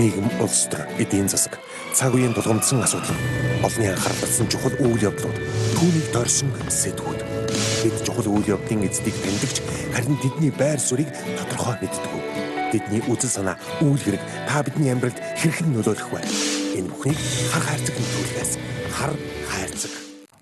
нийгэм, улс төр, эдийн засаг, цаг үеийн тулгамдсан асуудал, олонний анхаарал татсан чухал үйл явдлууд, түүнийг дорсон сэтгүүд. Бид чухал үйл явдлын эздийг таньдагч харин тэдний байр суурийг тодорхой мэддэг. Тэдний үзэл санаа, үйл хэрэг та бидний амьдралд хэрхэн нөлөөлөх вэ? Энэ бүхнийг хар хайрцаг нөлөөлөхөөс хар хайрцаг.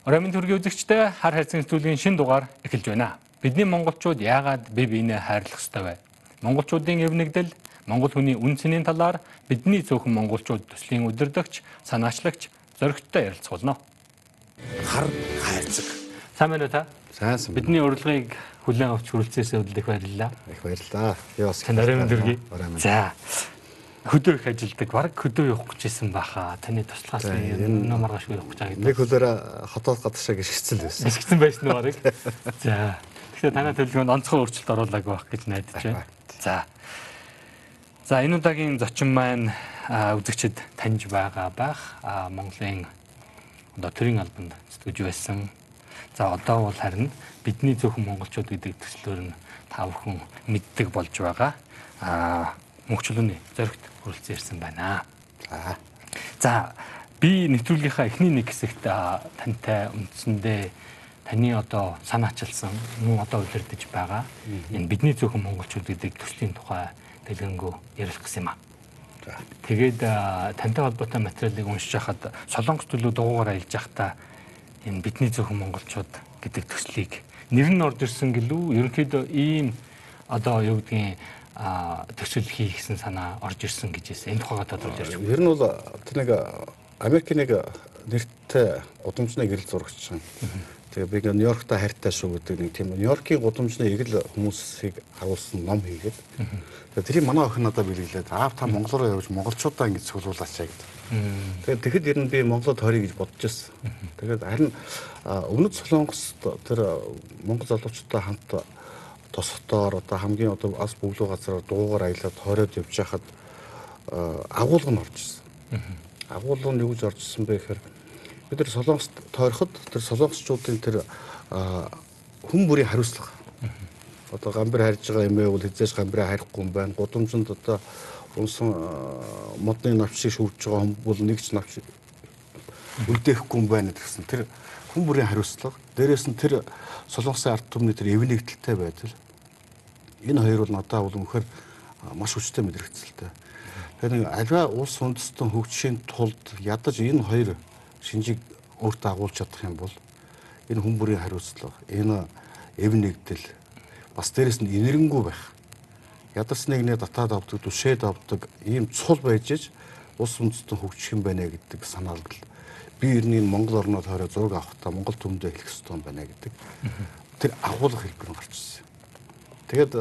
Оройн төргийн үзэгчтэй хар хайрцаг нөлөөллийн шин дугаар эхэлж байна. Бидний монголчууд яагаад бие биенээ хайрлах ёстой вэ? Монголчуудын эв нэгдэл Монгол хүний үн цэнийн талаар бидний цөөхөн монголчууд төслийн удирдагч, санаачлагч зөрөгттэй ярилцах болно. Хар хайрцаг. Сайн байна уу та? Сайн. Бидний урилгыг хүлээн авч хүрэлцээс өдөл их баярлалаа. Их баярлалаа. Би бас Тань оройн дөргий. За. Хөдөө их ажилдаг. Бараг хөдөө явах гэжсэн баха. Таны туслахаас энэ маргаашгүй явах гэж байгаа. нэг хөлөөр хотоод гадагшаа гიშгцэл байсан. Эсгсэн байсан уу барыг? За. Тэгэхээр танай төлөвлөгөөнд онцгой өөрчлөлт оруулаагүй байх гэж найдаж байна. За. За энэ удаагийн зочин маань үзэгчд таньж байгаа байх. Монголын одоо төрийн албанд зүтгэж байсан. За одоо бол харин бидний зөвхөн монголчууд гэдэг төслөөр нь та бүхэн мэддэг болж байгаа. Аа мөнхчлөөний зоригт хүрэлцэн ирсэн байна. За. За би нэвтрүүлгийнхаа эхний нэг хэсэгт тантай үндсэндээ таны одоо санаачилсан мөн одоо удирдах байгаа энэ бидний зөвхөн монголчууд гэдэг төслийн тухай дэлгэнгүй ярих гэсэн юм аа. Тэгээд тантай холбоотой материалыг уншиж хахад солонгос төлөө дугуугаар аялж явахдаа энэ бидний зөвхөн монголчууд гэдэг төслийг нэр нь орж ирсэн гэлүү ерөнхийдөө ийм одоо юу гэдгийг төсөл хийх гэсэн санаа орж ирсэн гэж хэлсэн. Энэ тухайга тодорхойлж ярьж Ер нь бол тэр нэг Америкийн нэг нэртэй удамжны гэрэл зурагч. Тэгээ би Нью-Йоркта хайртай шүү гэдэг нэг тийм Нью-Йоркийн гудамжны эгэл хүмүүсийг харуулсан ном хийгээд тэгээ тэрийг манай охин надад бэлгэлээд аав та Монгол руу явж монголчуудаа ингэж цуглуулаач гэдэг. Тэгээд тэгэхэд ер нь би Монголд хорий гэж бодож ирсэн. Тэгээд харин өмнөд Солонгост тэр монгол залуучуудаа хамт тосхотоор одоо хамгийн одоо бас бүглүү газараар дуугаар аялаад хориод явж хахад агуулга нь орж ирсэн. Агуулга нь юу гэж орж ирсэн бэ гэхээр бид нар солонгост тойроход тэр солонгосчуудын тэр хүн бүрийн хариуцлага одоо гамбар харьж байгаа юм ээ бол хизээж гамбараа харихгүй юм байна. Гудамжинд одоо унсан модны навчийг шүүрж байгаа хүн бол нэг ч навч үлдээхгүй юм байна гэсэн тэр хүн бүрийн хариуцлага. Дээрээс нь тэр солонгосын ард түмний тэр эв нэгдэлтэй байдал. Энэ хоёр бол надад бол үнэхээр маш хүчтэй мэдрэгцэлтэй. Тэгэхээр нэг аливаа улс үндэстэн хөгжихийн тулд ядаж энэ хоёр шинжийг өөртөө агуулж чадах юм бол энэ хүн бүрийн хариуцлага, энэ эв нэгдэл бас дээрэс нь энерэнгүй байх. Ядарсныг нэ татаад авдаг, түшээд авдаг ийм цул байж иж улс үндэстэн хөгжих юм байна гэдэг санаал би ерний Монгол орноо тойроо зураг авахдаа Монгол төмдөө хэлэх хэрэгтэй юм байна гэдэг. Тэр агуулга хэлбэр нь гарч ирсэн. Тэгээд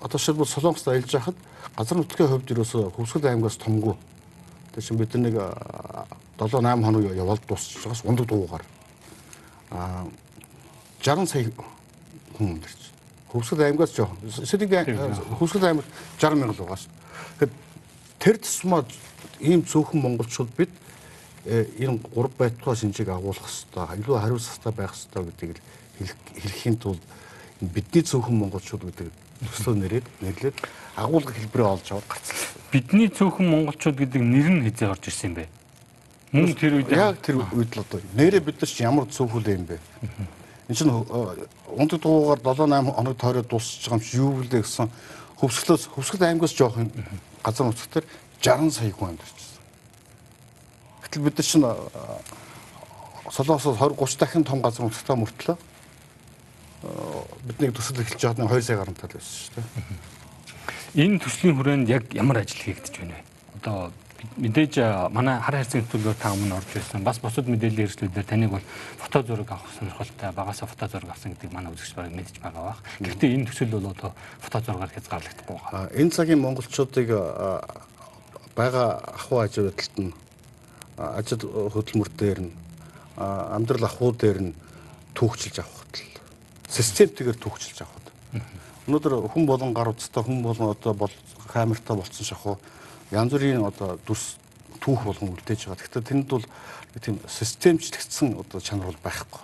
одоо шилбэл Солонгост аялж байхад газар нутгийн хувьд ерөөсө Хөвсгөл аймгаас томгүй. Чинь бид нэг 7 8 хоног яваад дуусчих байгаас ундаг дуугаар а 60 сая хүн амьдарч. Хөвсгөл аймгаас жоохон. Сэдэг Хөвсгөл аймаг 60 мянган л байгаа шүү. Тэгэхээр тэр тусмаа ийм цөөхөн монголчууд бид энэ 3 байтугай шинжийг агуулах хэрэгтэй, илүү хариуцлагатай байх хэрэгтэй гэдгийг хэлэхийн тулд бидний цөөхөн монголчууд гэдэг төслөө нэрээд нэрлээд агуулга хэлбэрээ олж аваад гарцлаа. Бидний цөөхөн монголчууд гэдэг нэр нь хизээ орж ирсэн юм бэ? Мөн тэр үед яг тэр үед л одоо нэрээ бид нар ч ямар цөөхөлөө юм бэ? Энд чинь ундаг дуугаар 7 8 хоног тойроод дуусчих юм чи юу вүлээ гэсэн хөвсгөлөөс хөвсгөл аймгаас жоох газар нутгаар 60 сая хүн амьдарч Гэтэл бид нар чинь Солонгосоос 20 30 дахин том газар нутагтаа мөртлөө бидний төсөл эхэлж байгаад 2 сая гаруй тал байсан шүү дээ. Энэ төслийн хүрээнд яг ямар ажил хийгдэж байна вэ? Одоо мэдээж манай хар хайрцаг төлөвлөгөө та өмнө орж байсан. Бас бусад мэдээллийн хэрэгслүүдээр таныг бол фото зураг авах сонирхолтой, багасаа фото зураг авсан гэдэг манай үзэгч барыг мэдэж байгаа бах. Гэхдээ энэ төсөл бол одоо фото зургаар хязгаарлагдахгүй байгаа. Энэ цагийн монголчуудыг байгаа ахуй ажил байдалд нь ажил хөдөлмөр дээр нь амьдрал ахуй дээр нь түүхчилж авахд л системтэйгээр түүхчилж авахд. Өнөөдөр хүн болон гар утастай хүн болон одоо бол камертай болцсон шахуу янз бүрийн одоо дүрс түүх болгон үлдээж байгаа. Тэгэхээр тэнд бол тийм системчлэгдсэн одоо чанар бол байхгүй.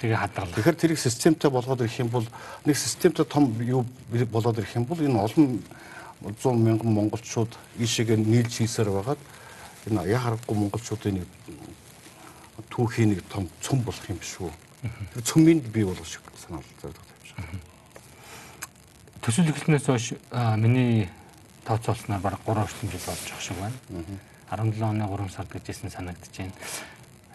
Тэгээ хадгалах. Тэгэхээр тэрийг системтэй болгоод ирэх юм бол нэг системтэй том юу болоод ирэх юм бол энэ олон 100 мянган монголчууд ийшээгээ нийлж хийсээр байгаад энэ яа харахгүй монголчуудын нэг түүхийн нэг том цөм болох юм биш үү. Тэр цөмөнд бий болох шиг санаал зовдог юм шиг. Төсөл эхлэнээс хойш миний тооцоолсноор бараг 3 орчим жил болж байгаа шиг байна. 17 оны 3 сард гэжсэн санагдаж байна.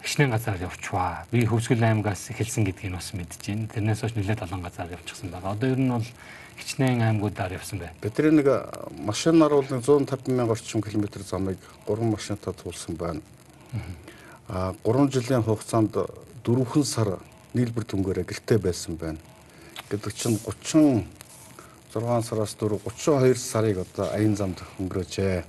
Хичнээн газар явчваа. Би Хөвсгөл аймгаас эхэлсэн гэдгийг бас мэдэж байна. Тэрнээс хойш нэлээд олон газар явчихсан байгаа. Одоо ер нь бол хичнээн аймагуудаар явсан бай. Бидний нэг машинаар бол 150 мянга орчим километр замыг 3 машинтаа туулсан байна. А 3 жилийн хугацаанд дөрвөн сар нийлбэр дүнгээрээ гэртээ байсан байна. Гэдэг чинь 30 6 сараас 4 32 сарыг одоо аян замд өнгөрөөжээ.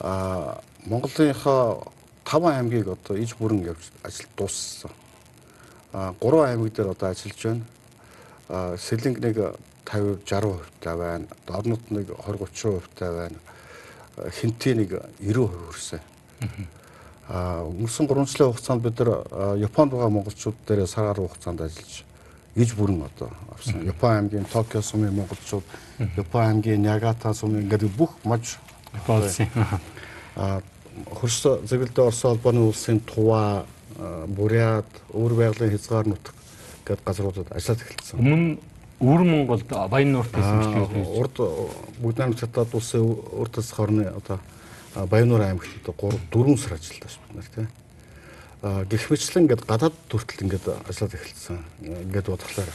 А Монголынхаа 5 аймгийг одоо иж бүрэн явж ажил дууссан. А 3 аймаг дээр одоо ажиллаж байна сэлэнг нэг 50 60% та байна. Орнод нэг 20 30% та байна. Хинтээ нэг 90% хүрсэн. Аа өнгөрсөн 3 жилийн хугацаанд бид нар Японд байгаа монголчууд дээр сар гаруй хугацаанд ажиллаж иж бүрэн одоо авсан. Япон аймгийн Токио сумын монголчууд, Япон аймгийн Нягата сумын гэдэг бүх маж болсон. Аа хөрс зөвлөлтөө Орос улбаны улсын Тува, Бурят, өөр байгалийн хязгаар нутаг гээд газруудад ажиллаад эхэлсэн. Өмнө Өвөр Монголд Баян нуурт ч тийм урд бүгднээр цатаад улсын урд тас хорны одоо Баянуур аймагт одоо 3 4 сар бид нар тийм. Гэх мэтлэн ингээд гадаад төртөл ингээд ажиллаад эхэлсэн. Ингээд бодглохлоор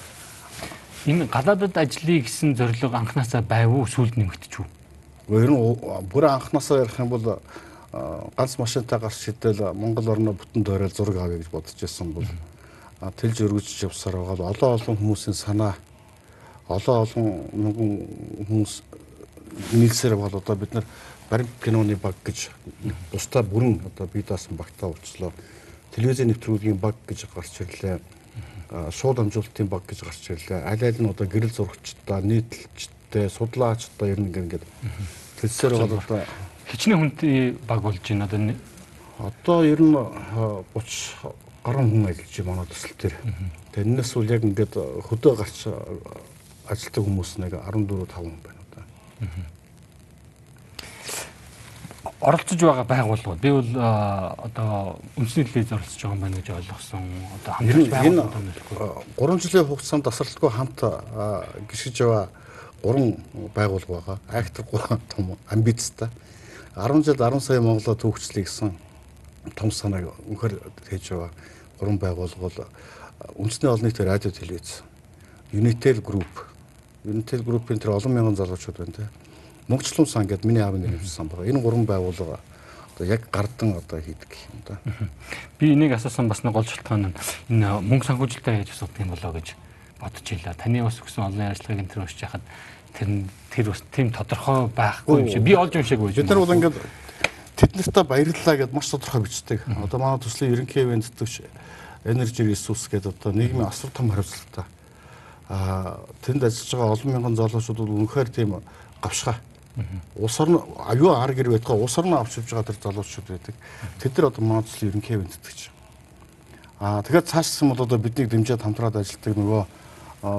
энэ гадаадад ажиллая гэсэн зорилго анханасаа байв уу сүлд нэмэгдэж үү? Ер нь бүр анханасаа ярих юм бол ганц машинтай гарч идэл Монгол орноо бүтэн дойрол зураг авъя гэж бодож байсан бол тэлж өргөжж явсаар байгаа олон олон хүмүүсийн санаа олон олон мянган хүмүүс нийлсээр бол одоо бид нар баримт киноны баг гэж бусдаа бүрэн одоо бие даасан багтаа уучлаа. Телевизийн нэвтрүүлгийн баг гэж гарч ирлээ. Шууд амжуулалтын баг гэж гарч ирлээ. Аль аль нь одоо гэрэл зурагчдаа, нийтлэлчтэй, судлаачдаа ер нь ингээд төлсөөр бол одоо хичнээн хүнтэй баг болж байна одоо одоо ер нь 30 гаруй хүн ажиллаж байна манай төсөл төр. Тэрнээс үл яг ингээд хөдөө гарч ажилтдаг хүмүүс нэг 14 5 хүн байна одоо. Оролцож байгаа байгууллагууд би бол одоо үндэсний телевиз оролцож байгаа юм байна гэж ойлгосон. Одоо хамтарч байгууллагууд 3 жилийн хугацаанд тасралтгүй хамт гიშгэж байгаа 3 байгууллага байгаа. Актер том амбицтай. 10 жилд 10 сая Монголоо төвөгчлөе гэсэн том санааг өнөхөр хийж байгаа гурван байгууллага бол үндэсний олон нийтийн радио телевиз, Unitel Group, Unitel Group-ийн тэр олон мянган залуучууд байна те. Мөнгөчлөн сан гэдэг миний аав нэрмжсэн сан байгаа. Энэ гурван байгууллага одоо яг гардан одоо хийдэг юм да. Би энийг асуусан бас нэг гол шалтгаан нь энэ мөнгө санхүүжилтээр яаж асуудаг юм болоо гэж бодож илаа. Таны бас өгсөн олон ажиллагааг энэ төр уншиж хахад тэр тэр бас тийм тодорхой байхгүй юм шиг би олж уншаагүй. Бид нар бол ингээд тэд нартай баярлалаа гэдээ маш тодорхой бичдэг. Одоо манай төслийн ерөнхий вендтгч Energy Resource гэдэг одоо нийгмийн асар том хариуцлагатай. Аа тэнд ажиллаж байгаа олон мянган залуучууд бол үнэхээр тийм гавшгаа. Улс орн аюу ар гэр байтгаа улс орноо авч явж байгаа тэр залуучууд байдаг. Тэд нар одоо манай төслийн ерөнхий вендтгч. Аа тэгэхээр цаашсан бол одоо биднийг дэмжиж хамтраад ажилладаг нөгөө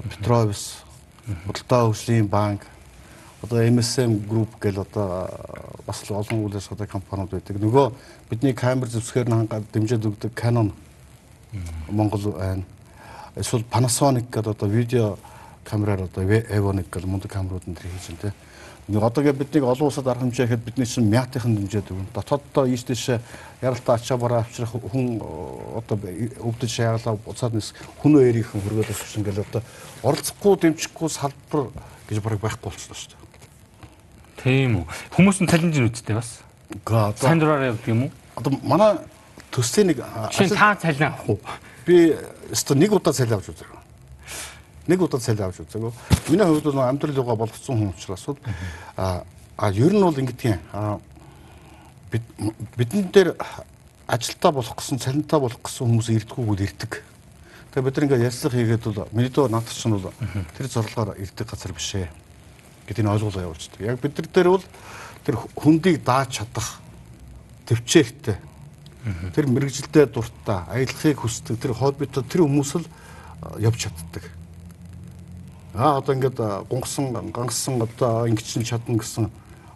Петровис, Худалдаа хөгжлийн банк, одоо MSM Group гэл одоо бас олон үйл ажиллагааны компаниуд байдаг. Нөгөө бидний камер зөвсгөр нь дэмжиж өгдөг Canon Монгол байна. Эсвэл Panasonic гэдэг одоо видео камераар одоо Evonic гэх мундаг камерууд энэ хийж байна те. Нэг одоогээ биднийг олон улсад арга хэмжээ гэхэд бидний чинь мятынхан дэмжээд өгнө. Дотооддоо ийш тийш яралтай ачаа бараа авчрах хүн одоо өвдөж шааглаа буцаад нэс хүн өөрийнхэн хөргөөд авчихсан гэл одоо оролцохгүй дэмжихгүй салбар гэж бараг байхгүй болчихлоо шүү дээ. Тийм үү. Хүмүүс нь талент үүдтэй бас. Га дураараа явдаг юм уу? Одоо манай төслийн нэг та цалин авах уу? Би өстө нэг удаа цалин авч үзэв. Нэг удаа цалин авч үзэв. Миний хувьд бол амьдрал юга болгоцсон хүн учраас а а ер нь бол ингэдэг юм. бид бидэн дээр ажилтаа болох гэсэн цалинтаа болох гэсэн хүмүүс ирдгүүгүүд ирдэг. Тэгээ бид нар ингээд ярьслах хийгээд бол миний дөө надад ч нь бол тэр зорилгоор ирдэг газар биш ээ гэдгийг ойлгуулга явуулчихдаг. Яг бид нар дээр бол тэр хүндийг дааж чадах төвчээртэй Тэр мэрэгжилдээ дуртай, аялахыг хүсдэг, тэр хоббитой тэр хүмүүс л явж чаддаг. Аа одоо ингээд гунгасан гангасан одоо ингэчин чадна гэсэн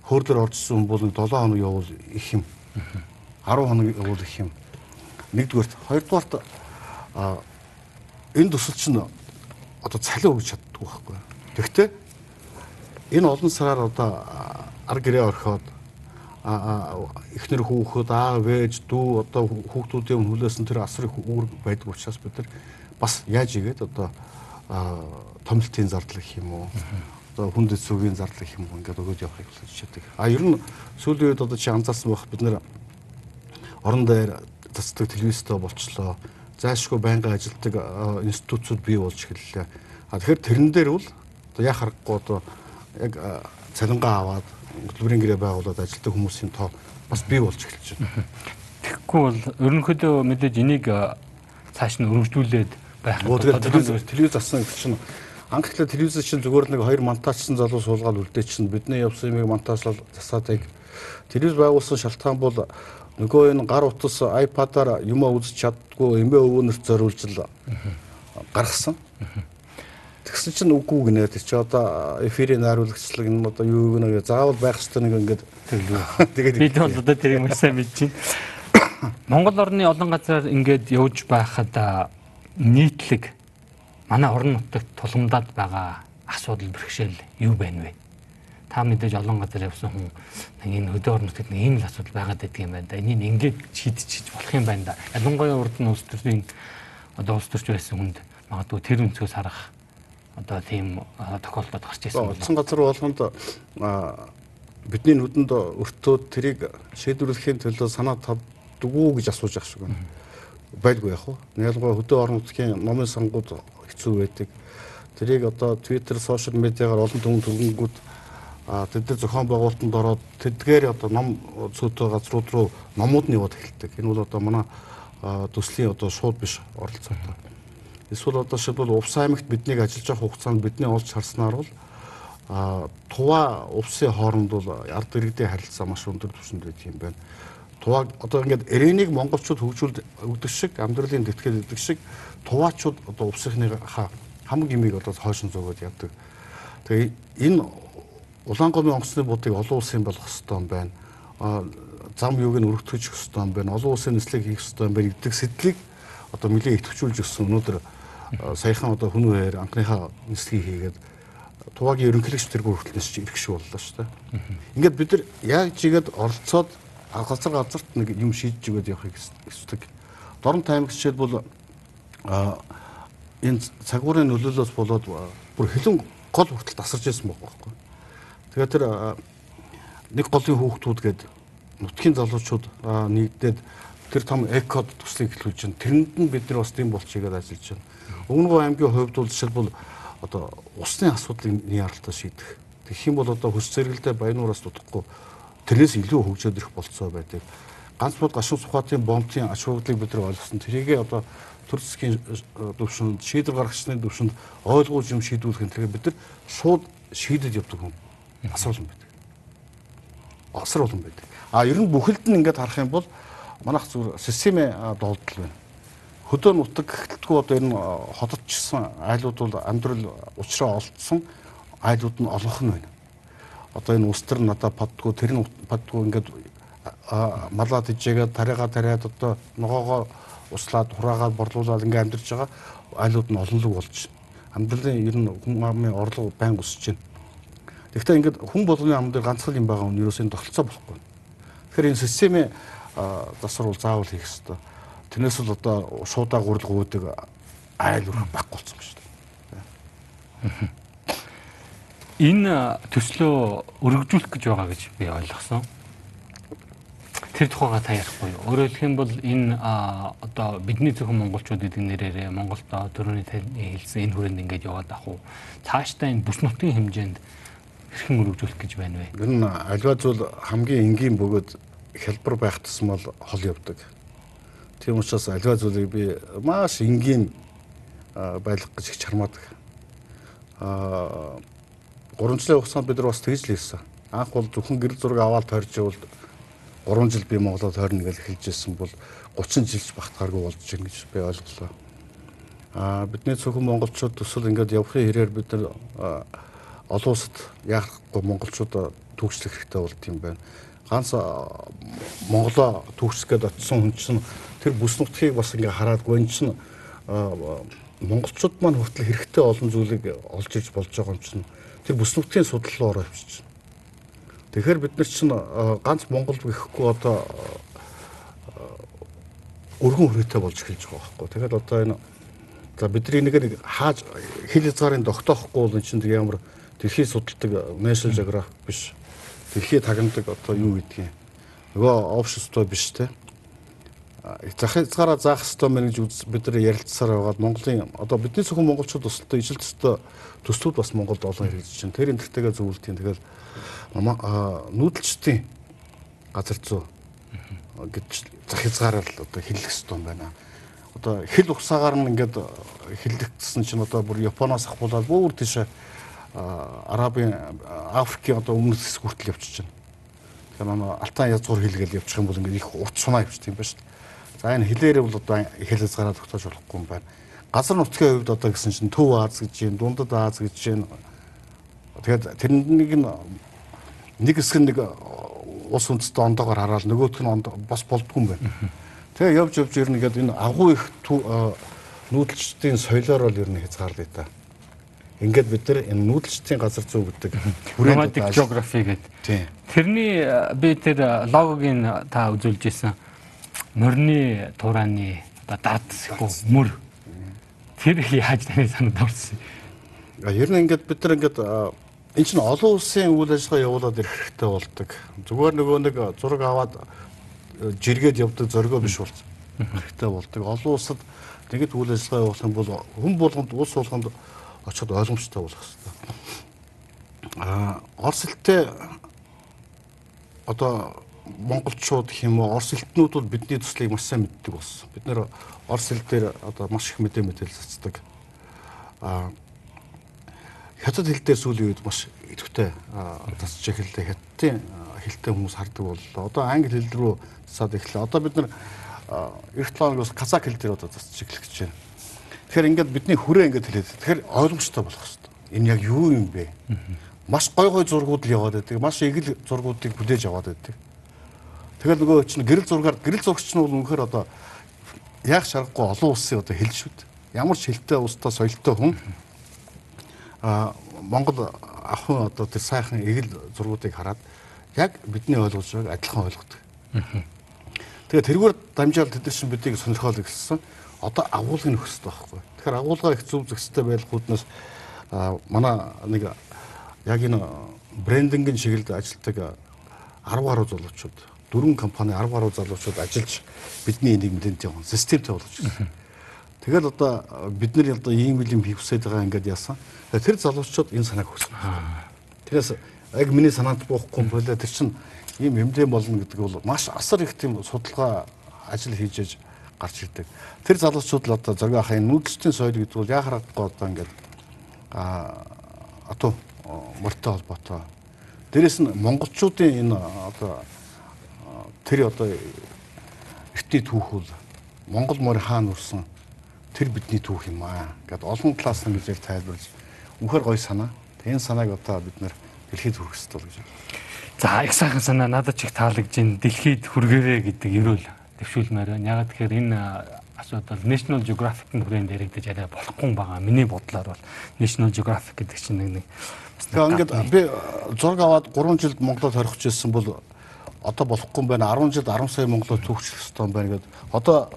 хөөрлөр оржсон хүн бол 7 хоног явуул их юм. 10 хоног явуул их юм. Нэгдүгээрт, хоёрдугаарт а энэ төсөл чинь одоо цалин өгч чаддгүй байхгүй. Тэгэхдээ энэ олон сараар одоо ар гэрээ орхиод эхнэр хүүхэд аа вэж дүү одоо хүүхдүүдийн хүлээсэн тэр асар их үүрэг байдаг учраас бид нар бас яаж игээд одоо томилтын зардал гэх юм уу одоо хүндэт сүгийн зардал гэх юм уу ингээд өгөөд явахыг хүсэж чаддаг. А ер нь сүүлийн үед одоо чи анзаарсан байх бид нэр орон дээр тасдаг телевизтэй болчлоо. Зайлшгүй байнга ажилтдаг институцууд бий болж эхэллээ. А тэгэхээр тэрэн дээр бол одоо яа харахгүй одоо яг цалингаа аваад хөтөлбөрийн гэрээ байгуулад ажилтдаг хүмүүсийн тоо бас бий болж эхэлж байна. Тэгэхгүй бол ерөнхийдөө мэдээж энийг цааш нь өргөжлүүлээд байх. Тэгээд телевиз зассан гэдэг чинь анх ихлэ телевиз чинь зүгээр нэг хоёр монтажсан залуу суулгаад үлдээ чинь бидний явсан юмыг монтажлал засаад яг телевиз байгуулсан шалтгаан бол нөгөө энэ гар утас iPad-аар юм үзэж чаддгүй эмээ өвөнөрт зориулж л гаргасан. Тэгсэн чинь үгүй гинэ. Тэр чи одоо эфирийн найруулагчлаг энэ одоо юу гэнэ заавал байх ёстой нэг ингээд тэгээд бид бол одоо тэр юм сайн мэдэж байна. Монгол орны олон газар ингээд явж байхад нийтлэг манай орон нутагт тулгамдаад байгаа асуудал бэрхшээл юу байна вэ? Та мэдээж олон газар явсан хүн энэ хөдөө орон нутагт нэг ийм л асуудал байгаад байдаг юм байна да. Энийг ингээд шийдчихэж болох юм байна да. Ялангуяа урд нь улс төрийн одоо улс төрч байсан хүнд магадгүй тэр өнцгөөс харах одоо тийм тохиолдол гарч ирсэн байна. Улсын газар болгонд бидний нүдэнд өртөөд тэрийг шийдвэрлэхийн төлөө санаа тавдгүү гэж асууж ах шиг байна байлгүй яг хуу. Ялангуяа хөдөө орон нутгийн номын сангууд хэцүү байдаг. Тэрийг одоо Twitter, сошиал медиагаар олон түмэн төргөнгүүд а тэд нар зохион байгуулалтанд ороод тэдгээр одоо ном цөөтэй газрууд руу номууд нь яваад эхэлдэг. Энэ бол одоо манай төслийн одоо шууд биш оролцоотой. Эсвэл одоо шилбэл Увс аймагт биднийг ажиллаж байгаа хугацаанд бидний олж харснаар бол а тува увсын хооронд бол ард иргэдийн харилцаа маш өндөр түвшинд байдаг юм байна туваа одоо ингээд эрэнийг монголчууд хөгжүүлд өгдөг шиг амьдралын тэтгэл өгдөг шиг туваачууд одоо увсхны хамаг имийг одоо хойшин зөөгөөд явдаг. Тэгээ энэ Улаанговын онгоцны будыг олон улсын болгох хэрэгтэй юм байна. Зам юуг нь өргөтгөх хэрэгтэй юм байна. Олон улсын нислэг хийх хэрэгтэй юм байна гэдэг сэтлийг одоо нэлээд идэвхжүүлж өгсөн. Өнөөдөр саяхан одоо хүн үеэр анхныхаа нислэгийг хийгээд туваагийн ерөнхийлөгч тэргүй хүртэл нисч ирэх шиг боллоо шүү дээ. Ингээд бид нар яг чигээд оролцоод газар газарт нэг юм шийдэж өгöd явахыг хүсдэг. Дорн таймагч жишээлбэл энэ цагуурын нөлөөлөөс болоод бүр хилэн гол хүртэл тасарч ирсэн байхгүй. Тэгээд тэр нэг голын хүүхдүүд гээд нутгийн залуучууд нэгдээд тэр том экод төслийг эхлүүлж байна. Тэрэнд нь бид нар бас тийм болчихгээд ажиллаж байна. Өвнөгөө аймгийн хувьд бол жишээлбэл одоо усны асуудлыг яаралтай шийдэх. Тэгэх юм бол одоо хөс зэрэгэлдээ Баянуураас дутхгүй тэрнээс илүү хөгжөөд ирэх болцоо байдаг. Ганц бод гашуун сухатын бомбын ач холбогдлыг бид нар ойлгосон. Тэрийгээ одоо төр засгийн төвшөнд шийдвэр гаргагчны төвшөнд ойлгуулж юм шийдвэрлэх нь тэгэхээр бид нар шууд шийдэд явдаг хүн асар олон байдаг. Асар олон байдаг. А ер нь бүхэлд нь ингээд харах юм бол манайх зүгээр системээ доолдол байна. Хөдөө нутаг гэхтэлгүй одоо энэ хотодчсан айлууд бол амьдрал уучраа олдсон айлууд нь олонх нь байна одоо энэ устэр надад паддгүй тэр нь паддгүй ингээд малаад ижээгээд тариагаа тариад одоо ногоогоо услаад хураагаад борлуулаад ингээд амьдарч байгаа айлууд нь олонлог болж байна. Амьдралын ер нь хүн амын орлого байн өсөж байна. Тэгэхдээ ингээд хүн болгоны ам дээр ганцхан юм байгаа нь юу өсөн тогтолцоо болохгүй. Тэгэхээр энэ системийн засвар бол заавал хийх хэрэгтэй. Тэрнээс л одоо шуудаа гурил гүйдэг айл өрх баггүй болсон ба шүү дээ энэ төслөө өргөжүүлэх гэж байгаа гэж би ойлгосон. Тэр тухайга та ярихгүй юу? Өөрөөр хэлэх юм бол энэ одоо бидний зөвхөн монголчууд гэдэг нэрээрээ Монголд төрөний хэлсэн энэ хүрээнд ингэж яваад ах уу? Цаашдаа энэ бүс нутгийн хэмжээнд хэрхэн өргөжүүлэх гэж байна вэ? Нь альва зүйл хамгийн энгийн бөгөөд хялбар байх тусмал хол явдаг. Тийм учраас альва зүйлийг би маш энгийн байлгах гэж чармаадаг. Аа 3 жилийн хугацаанд бид нар бас тэгж л хийсэн. Анх бол зөвхөн гэрэл зураг аваад тойрч ивэл 3 жил би Монголоо тойрно гэж хэлж ирсэн бол 30 жилч багтахааргүй болж байна гэж би ойлголоо. А бидний зөвхөн монголчууд төсөл ингээд явахын хэрээр бид нар олон улсад яахгүй монголчуудаа түүхчлэх хэрэгтэй болд юм байна. Ганц Монголоо түүхчлэх гээд очисон хүн чинь тэр бүс нутгийг бас ингээ хараад гон чинь монголчууд маань хүртэл хэрэгтэй олон зүйлийг олж ирж болж байгаа юм чинь тэр бүс нутгийн судал руу ороо явчих. Тэгэхээр бид нар чинь ганц Монгол гэхгүй одоо өргөн хүрээтэй болж эхэлж байгаа байхгүй. Тэгэхээр одоо энэ За бидний нэг нэг хааж хил хязгаарын тогтоохгүй бол энэ чинь ямар дэлхий судалдаг National Geographic биш. Дэлхий тагнадаг одоо юу гэдгийг нөгөө общество биш те. Зах хязгаараа заах хэвээр мэн гэж бид нар ярилцсаар байгаад Монголын одоо бидний зөвхөн монголчууд тусалтай ижил төстэй төслүүд бас Монголд олон хэрэгжиж байна. Тэр энэ төртэйгээ зөвлөлтийн тэгэл нүүдэлчдийн газар зүй гэж зах хязгаараар одоо хэлэх хэвээр байна одоо хил ухсаагаар нь ингээд хилдэгдсэн чинь одоо бүр Японоос ахуулаад бүр тийш Арабын Африкийн одоо өмнөд хэсэг хүртэл явчихж байна. Тэгэхээр манай алтан язгуур хилгээл явчих юм бол ингээд их урт сунаа явчих юм байна шүү дээ. За энэ хилээрээ бол одоо хил хязгаараа тогтоож болохгүй юм байна. Газар нутгийн хувьд одоо гэсэн чинь Төв Аз гэж юм, Дундад Аз гэж юм. Тэгэхээр тэрнийг нь нэг хэсэг нэг ус үндэстэн ондоогоор хараад нөгөөх нь бас болдгүй юм байна. Тэгээ явж явж ирнэ гэдэг энэ агуу их нүүдэлчдийн соёлоор бол ер нь хязгаарлаа та. Ингээд бид нар энэ нүүдэлчдийн газар зүй гэдэг nomadic geography гэдэг. Тэрний би тэр логогийн та үзүүлж исэн морины турааны одоо даад хэсэггүй мөр. Тэр яаж таны санаад орсон? Ер нь ингээд бид нар ингээд энэ чинь олон улсын үйл ажиллагаа явуулаад ирэх хэрэгтэй болдог. Зүгээр нөгөө нэг зураг аваад жиргээд явдаг зоргоо биш болсон. Хэрэгтэй болдог. Олон улсад тэгэд үйл ажиллагаа явуулах юм бол хүн болгонд улс болгонд очиод ойлгомжтой болох хэрэгтэй. Аа Орос хэлтэй одоо монголчууд уу Орос хэлтнүүд бол бидний төслийг маш сайн мэддэг болсон. Бид нэр Орос хэл дээр одоо маш их мэдээ мэдээлэл цацдаг. Аа хятад хэл дээр сүүлийн үед маш идэвхтэй тасч эхэллээ. Хятадын хэлтэй хүмүүс хардаг боллоо. Одоо англи хэл рүү засаад эхлэв. Одоо бид нар эх толгоос казак хэл дээр одоо засч эхлэх гэж байна. Тэгэхээр ингээд бидний хүрээ ингээд хэлээд. Тэгэхээр ойлгомжтой болох хэрэгтэй. Энэ яг юу юм бэ? Маш гой гой зургууд л яваад байдаг. Маш эгэл зургуудыг бүлээж аваад байдаг. Тэгэхээр нөгөө чинь гэрэл зургаар гэрэл зурагч нь бол үнэхээр одоо яг шаргагүй олон улсын одоо хэл шүү дээ. Ямар ч хэлтэй устай соёлтой хүн а Монгол ахын одоо тэр сайхан эгэл зургуудыг хараад яг бидний ойлгож байгааг адилхан ойлгодог. Тэгээ тэргээр дамжаал тэд нар чинь бидийг сонирхол гэсэн. Одоо агуулгыг хэрэгтэй байхгүй. Тэгэхээр агуулга их зөв зохистой байлгууднаас манай нэг яг энэ брендингийн чиглэлд ажилладаг 10 гаруй залуучууд дөрвөн компани 10 гаруй залуучууд ажиллаж бидний энийг мэдэнтэй явсан системтэй болгож байна. Тэгэл одоо бид нар одоо ийм юм хийвсээд байгаа ингээд яасан. Тэр залуучууд энэ санааг өгсөн. Тэрээс яг миний санаанд буухгүй болоо тэр чинь ийм эмдэн болно гэдэг бол маш асар их тийм судалгаа ажил хийж яж гарч ирдэг. Тэр залуучууд л одоо зөргөө ахын нүүдэлчдийн соёл гэдэг бол яхахгүй одоо ингээд а ату морьтой холбоотой. Дээрэс нь монголчуудын энэ одоо тэр одоо эртний түүх бол Монгол морь хаана үрсэн тэр бидний түүх юм аа. Гэт олон талаас нь гэж тайлбарлаж үнэхээр гоё санаа. Энэ санааг одоо бид нэр дэлхийд хүргэх бол гэж байна. За их сайхан санаа надад ч их таалагдж байна. Дэлхийд хүргээрэй гэдэг ерөөл төвшүүлмээр байна. Ягаад тэгэхээр энэ асуудал National Geographic-ийн хүрээнд яригдаж арай болохгүй байгаа. Миний бодлоор бол National Geographic гэдэг чинь нэг нэг Тэгээ ингээд би зураг аваад 3 жилд Монголд хорих гэсэн бол одоо болохгүй юм байна. 10 жилд 10 сая Монголоо түүхчлэх хэрэгтэй юм байна гэдэг. Одоо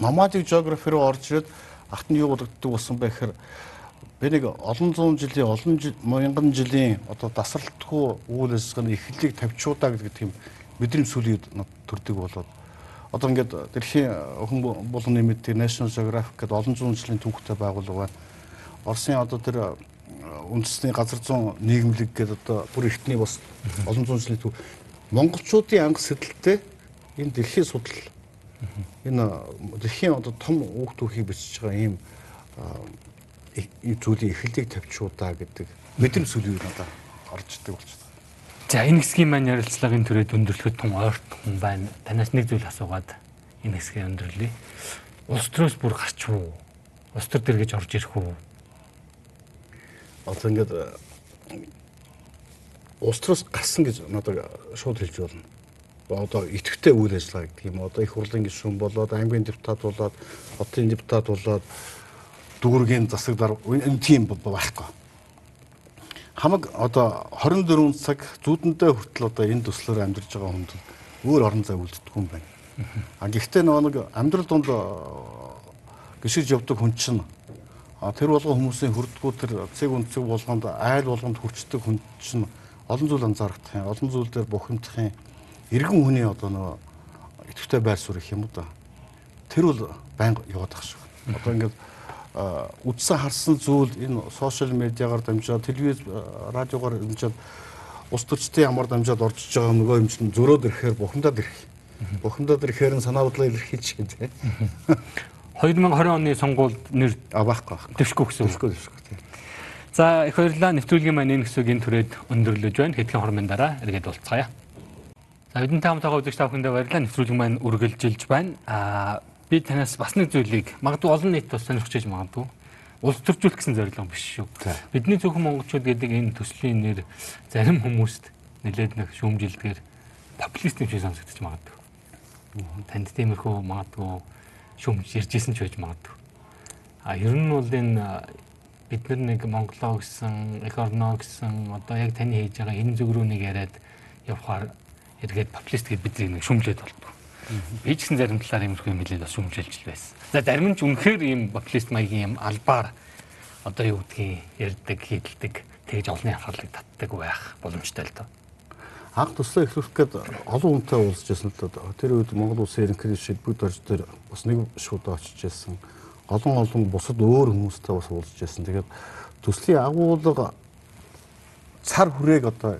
nomadic geography руу орж ирээд ахт нь юу бодогддог болсон бэ гэхээр Би нэг олон зуун жилийн олон мянган жилийн одоо тасралтгүй үйл ажиллагааны эхлэлийг тавьчуудаа гэдэг тийм мэдрэмж сүлийг төрдөг болоод одоо ингээд дэлхийн хүн болгоны мэддэг National Geographic гэдэг олон зуун жилийн түүхтэй байгууллага байна. Оросын одоо тэр үндэсний газар зүүн нийгэмлэг гэдэг одоо бүр эртний бас олон зуун жилийн түүх монголчуудын анги сэдэлтэй энэ дэлхийн судал энэ дэлхийн одоо том үг түүхийг бичиж байгаа ийм зүйлийн эхлэлийг тавьчихудаа гэдэг мэдрэмж сүлийг надад орж идэг болчихсон. За энэ хэсгийн маань ярилцлагын түрээд өндөрлөхөд тун ойрт хүн байна. Танаас нэг зүйл асуугаад энэ хэсгээ өндөрлөе. Улс төрөөс бүр гарч уу? улс төр дээр гэж орж ирэх үү? Одоо ингээд улс төрөөс гарсан гэж надад шууд хэлж болно. Одоо идэвхтэй үйл ажиллагаа гэдэг юм. Одоо их хурлын гишүүн болоод, аймгийн депутат болоод, хотын депутат болоод дүүргийн засагдар энэ тийм байхгүй. Хамаг одоо 24 цаг зүудэндээ хүртэл одоо энэ төслөөр амьдарч байгаа хүнд өөр орон зай үлддэг юм байна. А гэхдээ нэг амьдрал донд гიშиж явдаг хүн чинь тэр болгон хүмүүсийн хүрдгүү тэр цэг үнцэг болгонд айл болгонд хүрчдэг хүн чинь олон зүйл анзаарах юм. Олон зүйл дээр бухимдах юм. Иргэн хүний одоо нөгөө идэвхтэй байр суурь их юм уу да. Тэр бол байнга яваад ах шиг. Одоо ингээд үдсэн харсан зүйл энэ сошиал медиагаар дамжаад телевиз радиогоор дамжаад ус төчтийн ямар дамжаад орж байгаа нөгөө юм чинь зөрөөд ирэхээр бухимдаад ирэх. Бухимдаад ирэхээр нь санаа бодлоо илэрхийлж чинь тийм. 2020 оны сонгуульд нэр авахгүй дэвшгүй гэсэн үг. дэвшгүй. За их баярлалаа. Нэвтрүүлгийн маань энэ хэсгийг түрээд өндөрлөж байна. Хэдхэн хормын дараа эргээд уулзцаая. За бидэнтэй хамтаага үзэгч та бүхэндээ баярлалаа. Нэвтрүүлэг маань үргэлжилж байна. Аа би танаас бас нэг зүйлийг магадгүй олон нийт бас сонирхож иж магадгүй улс төржүүлэх гэсэн зорилго биш шүү. Бидний зөвхөн монголчууд гэдэг энэ төслийн нэр зарим хүмүүст нэлээд нэг шүүмжилдгээр популист юм шиг сонсогдож магадгүй. Танд тиймэрхүү магадгүй шүүмж иржсэн ч байж магадгүй. А ер нь бол энэ бид нар нэг Монголоо гэсэн, эх орноо гэсэн одоо яг таны хийж байгаа энэ зүг рүү нэг яриад явхаар эргээд популист гэд бидний нэг шүмжлээд болдог. Би ч гэсэн зарим талаар иймэрхүү юм хэлээд бас шүмжилж л байсан. За зарим нь ч үнэхээр ийм популист маягийн юм албаар одоо юу гэдгийг ярьдаг, хийдэлдэг, тэгж олонний анхаарлыг татдаг байх боломжтой л доо. Анх туслаа эхлүүлэх гээд олон хүнтэй уулзж байсан л доо. Тэр үед Монгол Улсын ерөнхий шилбэг дорж дээр бас нэг шууд очиж байсан олон олон бусад өөр хүмүүстэй бас уулзж байсан. Тэгээд төслийн агуулга цар хүрээг одоо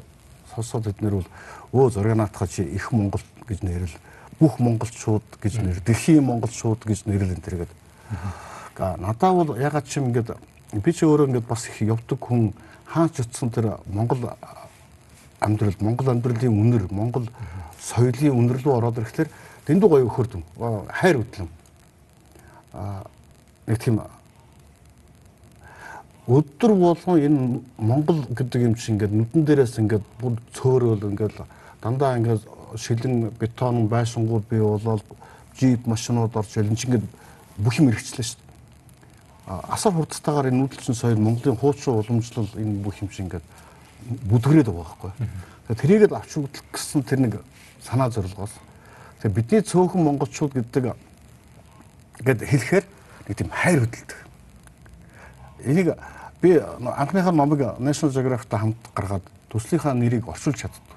сонсоод эднэр бол өө зураг наатах чи их Монгол гэж нэрэл бүх монголчууд гэж нэр дэлхийн монголчууд гэж нэрлэн тэргээд надаа бол ягаад ч юм ингээд би ч өөрөө ингээд бас их явдаг хүн хаач утсан тэр монгол амьдрал монгол амьдралын үнэр монгол соёлын үнэр рүү ороод ирэхлээр дэндүү гоё өхөрдөм хайр хөдлөм а нэг тийм өдөр болгон энэ Монгол гэдэг юм чинь ингээд нүдэн дээрээс ингээд бүр цөөрөөл ингээд дандаа ингээд шилэн бетон байшингууд бий болоод джип машинууд орж ирэл чинь ингээд бүх юм эргэжлээ шүү дээ. Асар хурдтайгаар энэ нүүдэлчин соёл Монголын хуучин уламжлал энэ бүх юм чинь ингээд бүдгрээд байгаа байхгүй. Тэгээ тэрийгэд авч үзэх гэсэн тэр нэг санаа зорилгоос. Тэгээ бидний цөөхөн монголчууд гэдэг ингээд хэлэхээр нэг тийм хайр хөдөлдөг. Энийг би анхныхаа номыг National Geographic-тай хамт гаргаад төслийнхаа нэрийг орчуулж чаддаг.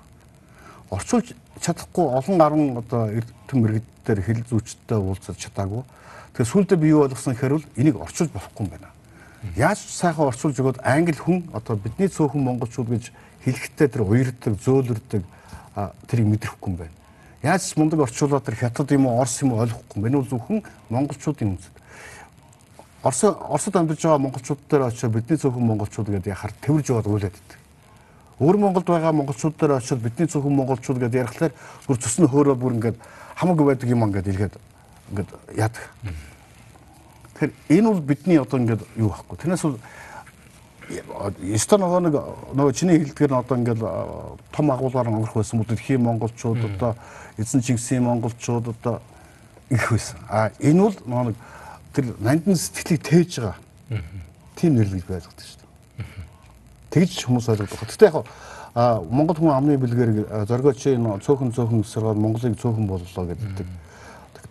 Орчуулж чадахгүй олон гаруй одоо эрдэм мэрэгдээр хэл зүйчтэй уулзаж чадаагүй. Тэгэхээр сүүлдээ би юу ойлгосон гэхээр бол энийг орчуулж болохгүй юм байна. Яаж сайхан орчуулж өгөөд англи хүн одоо бидний цөөхөн монголчууд гэж хэлэхдээ тэр уярддаг, зөөлрдөг тэрийг мэдрэхгүй юм байна. Яаж мундаг орчуулаад тэр хятад юм уу, орс юм уу ойлгохгүй юм. Энэ бол зөвхөн монголчуудын үндэс. Орос Оросд амьдарч байгаа монголчууд дээр очиод бидний зөвхөн монголчууд гэдээ яхаар тэрж яваад уйлаад идэг. Өөр Монголд байгаа монголчууд дээр очиод бидний зөвхөн монголчууд гэдээ ярихлаар бүр цусны хөөрөө бүр ингээд хамаагүй байдаг юм ингээд илгээд ингээд яадаг. Тэгэхээр энэ бол бидний одоо ингээд юу байхгүй. Тэрнээс бол Эстон нөгөө нэг нөгөө чиний хэлдгээр нь одоо ингээд том агуулгаар өнгөрөх байсан бол дэлхийн монголчууд одоо эзэн Чингисийн монголчууд одоо их байсан. А энэ бол нөгөө нэг тэр нандин сэтгэлийг тээж байгаа. Тийм нэрлэж байлгадаг шүү дээ. Тэгж хүмүүс ойлгодог. Гэтэ яг а Монгол хүн амны бэлгээр зоргооч энэ цөөхөн цөөхөн эсрэг Монголыг цөөхөн боллоо гэдэг.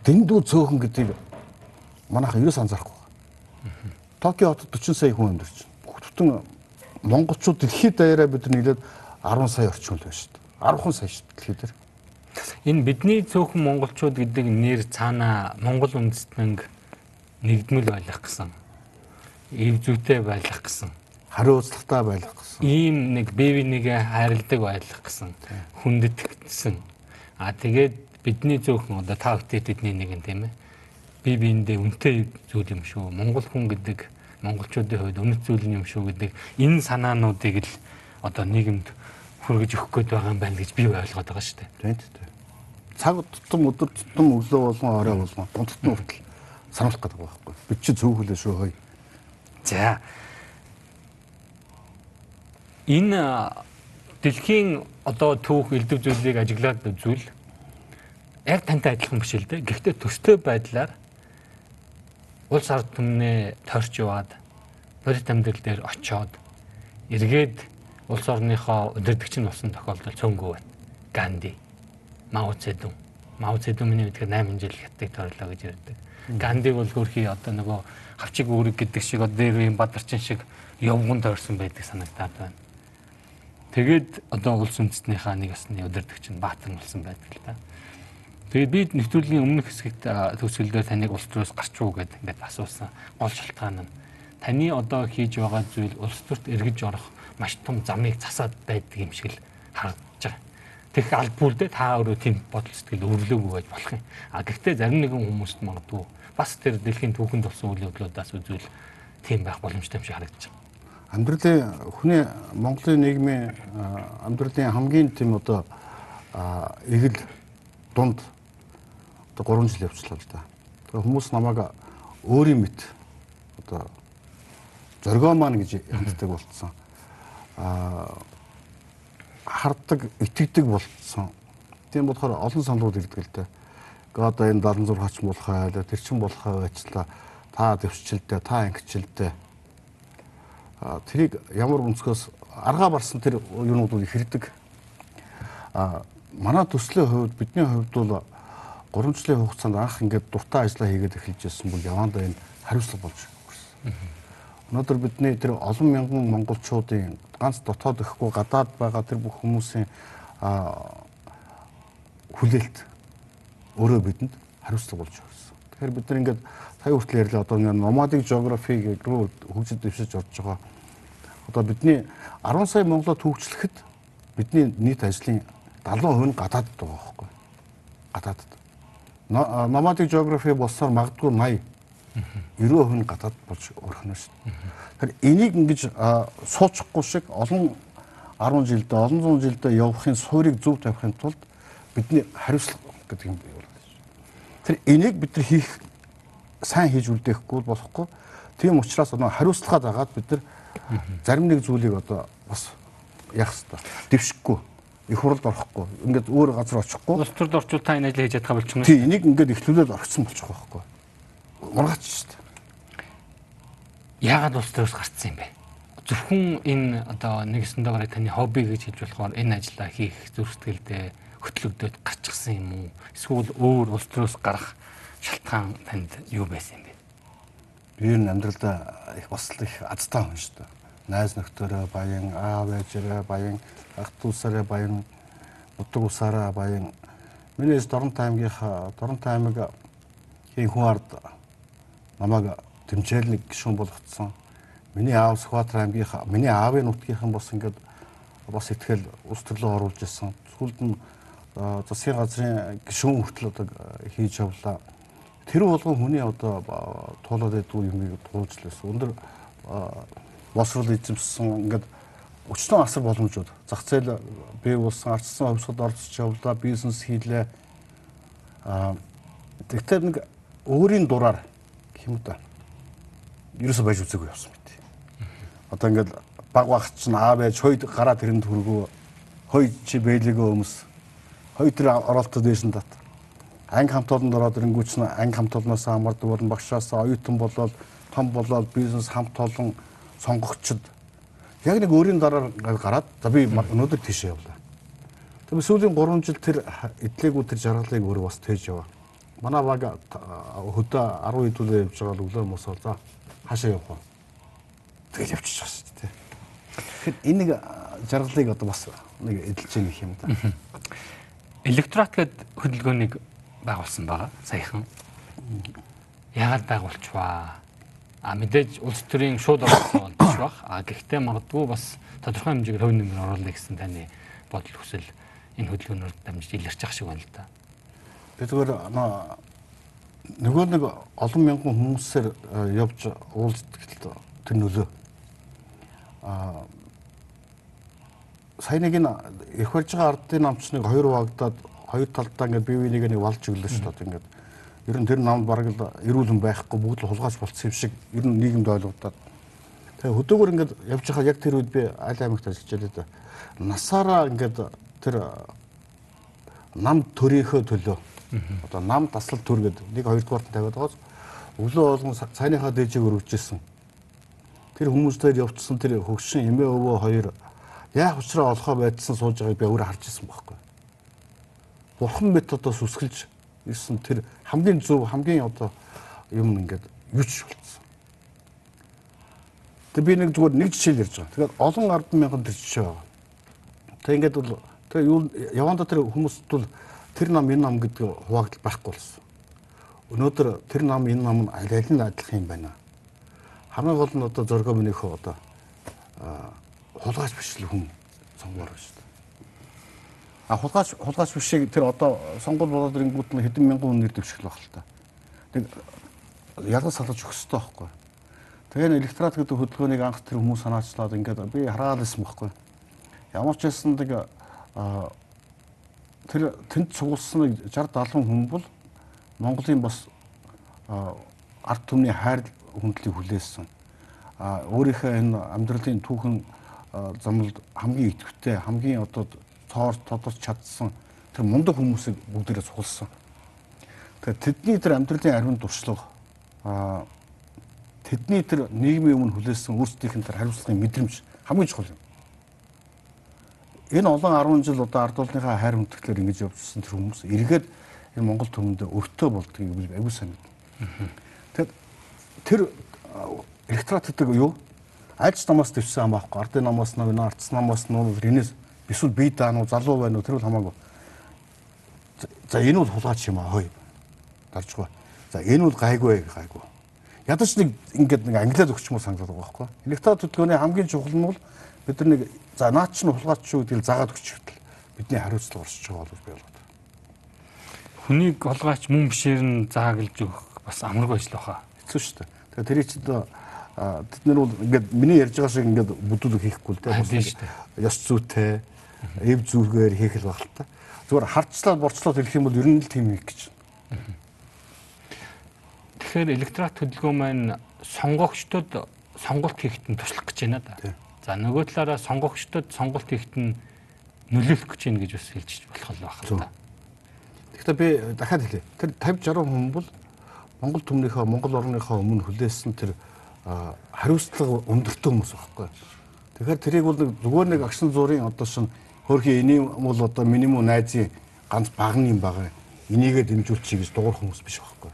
Дэндүү цөөхөн гэдгийг манайха ерөөс анзаарахгүй. Токио хотод 40 сая хүн амьдарч байна. Бүтэн монголчууд дэлхийд даяараа бид нийлээд 10 сая орчим л байна шүү дээ. 10 сая шүү дээ дэлхийд дээр. Энэ бидний цөөхөн монголчууд гэдэг нэр цаана Монгол үндэстэн нэгдмэл байх гэсэн. Ив зүйтэй байх гэсэн. Хариуцлагатай байх гэсэн. Ийм нэг бие бинийгээ хайрладаг байх гэсэн. Хүндэтгэсэн. А тэгээд бидний зөөхөн одоо та бүхэн тэдний нэг юм тийм ээ. Бие биендээ үнэтэй зүйл юм шүү. Монгол хүн гэдэг монголчуудын хувьд үнэт зүйл юм шүү гэдэг энэ санаануудыг л одоо нийгэмд хүргэж өгөх гээд байгаа юм байна гэж би ойлгоод байгаа шүү дээ. Тийм тийм. Цаг тутам өдөр тутам өглөө болгон орой болгон гонтотны хүртэл сануулах гэдэг байхгүй. Бид чи зөв хүлээ шүү хөөе. За. Энэ дэлхийн одоо түүх элдв зүйлийг ажиглаад зүйл яг тантай адилхан биш л дээ. Гэхдээ төстэй байдлаар улс ард түмнээ тойрч яваад бодит амьдрал дээр очиод эргээд улс орныхоо удирдгч нь болсон тохиолдол цөөнгөө байна. Ганди, Мао Цзэдун. Мао Цзэдуны үдгээр 8 жил хятадыг тойрлоо гэж ярьдаг. Гандиг бол хөрхий одоо нөгөө хавчиг үүрэг гэдэг шиг одоо дээр юм бадарчин шиг явган тойрсон байдаг санагдаад байна. Тэгээд одоо улс үндэстнийхаа нэг ясны удирдгч нь Баатар болсон байдаг л да. Тэгээд би нэвтрүүлгийн өмнөх хэсэгт төгсгөлдөө таныг улс төрөөс гарч уу гэд ингээд асуусан. Гол шалтгаан нь таны одоо хийж байгаа зүйл улс төрт эргэж орох маш том замыг засаад байдаг юм шиг л харагдаж байгаа. Тэгэх албагүй дээ та өөрөө тийм бодол сэтгэл өрлөөгүй байж болох юм. А гэхдээ зарим нэгэн хүмүүст магадгүй бас тэр дэлхийн түүхэнд болсон үйл явдлуудаас үзвэл тийм байх боломжтой юм шиг харагдаж байна. Амьдралын хүний Монголын нийгмийн амьдралын хамгийн тийм одоо эгэл дунд одоо 3 жил явчлаа л да. Тэгээ хүмүүс намайг өөрийн мэт одоо зоргоо маань гэж ханддаг болцсон. Аа харддаг, итгэдэг болцсон. Тийм болохоор олон саналууд ирдэг л дээ. Одоо энэ 76 ч болох айл, тэр чин болох байцлаа. Та дэвшчилдэ, та ангичилдэ. Аа тэрийг ямар өнцгөөс аргаа барсан тэр юунуудыг хэрдэг. Аа манай төслийн хувьд бидний хувьд бол 3 жилийн хугацаанд анх ингээд дуртай ажиллаа хийгээд эхэлж байсан бол явандаа энэ хариуцлага болж өгсөн. Өнөөдөр бидний тэр олон мянган монголчуудын ганц дотоод ихгүй гадаад байгаа тэр бүх хүмүүсийн хүлээлт өөрөө бидэнд хариуцлага болж өгсөн. Тэгэхээр бид нар ингээд сая хүртэл ярьлаа одоо номадик географи рүү хөгжиж дэвшиж орж байгаа. Одоо бидний 10 сая Монголоо түүхчлэхэд бидний нийт ажлын 70% нь гадаадд байгаа байхгүй. Гадаадд номадик географи болсоор магадгүй 80 90% нь гадаад болж өрхнө шүү дээ. Тэгэхээр энийг ингэж суучихгүй шиг олон 10 жилдээ олон зуун жилдээ явахын суурийг зөв тавихын тулд бидний хариуцлага гэдэг юм. Тэр энийг бид нар хийх сайн хийж үлдээхгүй болохгүй. Тийм учраас нөө хариуцлагаа дагаад бид нар зарим нэг зүйлийг одоо бас яах хэрэгтэй. Дэвшихгүй их хуралд орохгүй. Ингээд өөр газар очихгүй. Улс төрд орчуул та энэ ажлыг хийж чадхаа болчихно. Тийм, энийг ингээд ихлүүлээд орчихсон болчих واخгүй. Ургач шүү дээ. Яагаад улс төрөөс гарцсан юм бэ? Зөвхөн энэ одоо нэгэн дэвгээр таны хобби гэж хэлж болохоор энэ ажлаа хийх зүрстгэлтэй хөтлөгдөд гарчихсан юм уу? Эсвэл өөр улс төрөөс гарах шалтгаан танд юу байсан юм бэ? Би энэ амьдралдаа их бас их азтай хүн шүү дээ. Найз нөхдөөрөө баян, аав ээжээрээ баян ах дүүсээрээ баян утга усаараа баян миний Доронтой аймгийнхаа Доронтой аймаг хийн хүн ард намайг тэмцээл нэг гишүүн болгоцсон. Миний аав Сүхбаатар аймгийнхаа миний аавын нутгийнхан бас ингээд бас ихтгэл ус төрлөө оруулж ирсэн. Сүүлд нь засгийн газрын гишүүн хүртэл одоо хийж явлаа. Тэр болгон хүний одоо туулаад байдгүй юмыг туулж лээс. Өндөр боловсрол эзэмссэн ингээд өчтөн асар боломжууд. Зах зээл бий болсон ардсан хувьсгад орцож явлаа бизнес хийлээ. А тэгтээ нэг өөрийн дураар юм да ерөөсө байж үзээгүй явсан мэт. Одоо ингээд баг багт чинь аав ээж хойд гараа тэрэнд хүргөө хойд чи бэлэгээ өмс хойд тэр оролтод дээсэн тат анги хамт олонд ороод ирэнгүүч нь анги хамт олноос амардаг болон багшаас оюутан болоод том болоод бизнес хамт олон сонгогчд яг нэг өөрийн дараа гараад за би өнөөдөр тийшээ явлаа. Тэгээ сүүлийн 3 жил тэр эдлэгүү тэр жаргалыг өөрөө бас тээж яваа. Манай баг хөдөө 10 хэдүүлээ явж байгаа л өглөө мосоо за хаашаа явах вэ? Тэгэл явчих шүү дээ. Тэгэхээр энэ нэг жаргалыг одоо бас нэг эдэлж яах юм да. Электорат гэд хөдөлгөөнийг байгуулсан байгаа саяхан. Яагаад байгуулчихваа? А мэдээж улс төрийн шууд оролцоо болж баг. А гэхдээ магадгүй бас тодорхой хэмжээгээр хувь нэмэр оруулах гэсэн таны бодол хүсэл энэ хөдөлгөөнөөр дамжиж илэрч ах шиг байна л да. Би зүгээр нөгөө нэг олон мянган хүмүүсээр явж уулздаг тэр нөлөө. А сайн нэг энэ их барьж байгаа ардын намчныг хоёр хуваагдаад хоёр талдаа ингээд бие биенийг нэг валж өглөө шүү дээ. Ингээд Ер нь тэр намд бараг л эрүүлэн байхгүй бүгд л хулгайч болцсон юм шиг ер нь нийгэмд ойлгогдоод. Тэгээ хөдөөгөр ингээд явж байхад яг тэр үед би аль аймагт ажиллаж байлаа да. Насаараа ингээд тэр нам төрийнхөө төлөө одоо нам таслал төр гэдэг нэг хоёрдугаар нь тавиад байгаас өглөө болгон цайныхаа дээжийг өргөжсэн. Тэр хүмүүстээр явцсан тэр хөгшин эмээ өвөө хоёр яах учраа олохоо байдсан сууж байгааг би өөрөө харж ирсэн байхгүй. Бурхан методоос үсгэлж ирсэн тэр хамгийн зөв хамгийн одоо юм ингээд юуч болцсон. Тэг би нэг зүгээр нэг жишээл ярьж байгаа. Тэгээд олон 10 мянган тэр жишээ байгаа. Тэг ингээд бол тэг юу яванда тэр хүмүүст бол тэр нам энэ нам гэдэг хуваагдал байхгүй болсон. Өнөөдөр тэр нам энэ нам нь аль аль нь адилхан юм байна. Хамгийн гол нь одоо зоргоо минийхөө одоо хулгайч биш л хүн сонгоор шүү дээ. А хулгайч хулгайч бишийг тэр одоо сонгол болоод ирэнгүүт нь хэдэн мянган хүн нэр дэвших л баг л та. Тэг ялгаж салгаж өгөх хэрэгтэй байхгүй. Тэгээ электорат гэдэг хөдөлгөөнийг анх тэр хүмүүс санаачлаад ингээд би хараад ирсэн байхгүй. Ямар ч байсан нэг тэр тэнд цугулсан 60 70 хүн бол Монголын бас ард түмний хайр хүндлийг хүлээсэн. А өөрийнхөө энэ амьдралын түүхэн замлд хамгийн идэвхтэй хамгийн одоо цоор тодорч чадсан тэр мундаг хүмүүсийг бүгдээрээ суулсан. Тэгэхээр тэдний тэр амьдралын ариун туршлага аа тэдний тэр нийгмийн өмнө хүлээсэн өөрсдийнх нь тэр хариуцлагын мэдрэмж хамгийн чухал юм. Энэ олон 10 жил одоо ард улсынхаа хайр хүндэтгэлээр ингэж явжсэн тэр хүмүүс эргээд энэ Монгол төмөнд өртөө болдгийг аягүй сайн мэднэ. Тэгэхээр тэр электорат гэдэг юу? Альч намаас төвсөн хамаахгүй, ардын намаас нь, ардс намаас нь, энэс эсвэл би даануу залуу байна уу тэр бол хамаагүй. За энэ бол хулгайч юм аа хой. Даржгүй. За энэ бол гайгүй гайгүй. Ядаж нэг ингээд нэг англиад өгчмөр санагдаад байгаа байхгүй. Электрон төлөвлөгөөний хамгийн чухал нь бол бид нар нэг за наад чинь хулгайч шүү гэдгийг заагаад өгч хэвтэл бидний хариуцлага орсож байгаа бол би болгоод. Хүнийг хулгайч мөн бишээр нь зааглаж өгөх бас амаргүй ажил баха. Хэцүү шүү дээ. Тэгээ тэрийг ч одоо тэд нар бол ингээд миний ярьж байгаа шиг ингээд бүдүүлэг хийхгүй л дээ. Ёс зүйтэй эв зүргээр хийх л баг л та. Зүгээр хардчлаад борцлоод хэлэх юм бол ер нь л тийм хийх гэж. Тэгэхээр электорат хөдөлгөөн маань сонгогчдод сонголт хийхэд нь туслах гэж байна да. За нөгөө талаараа сонгогчдод сонголт хийхэд нь нөлөөлөх гэж байна гэж бас хэлж болох л байх л та. Тэгэхээр би дахиад хэлье. Тэр 50 60 хүн бол Монгол төмнийхөө Монгол орныхоо өмнө хүлээсэн тэр хариуцлага өндөртөө хүмүүс байхгүй. Тэгэхээр тэрийг бол зүгээр нэг агшин зургийн одоо шин хөрхи энийг бол одоо минимум найзын ганц багны юм байгаа. Энийгээ дэмжүүлчихье гэж дуурах хүмүүс биш байхгүй.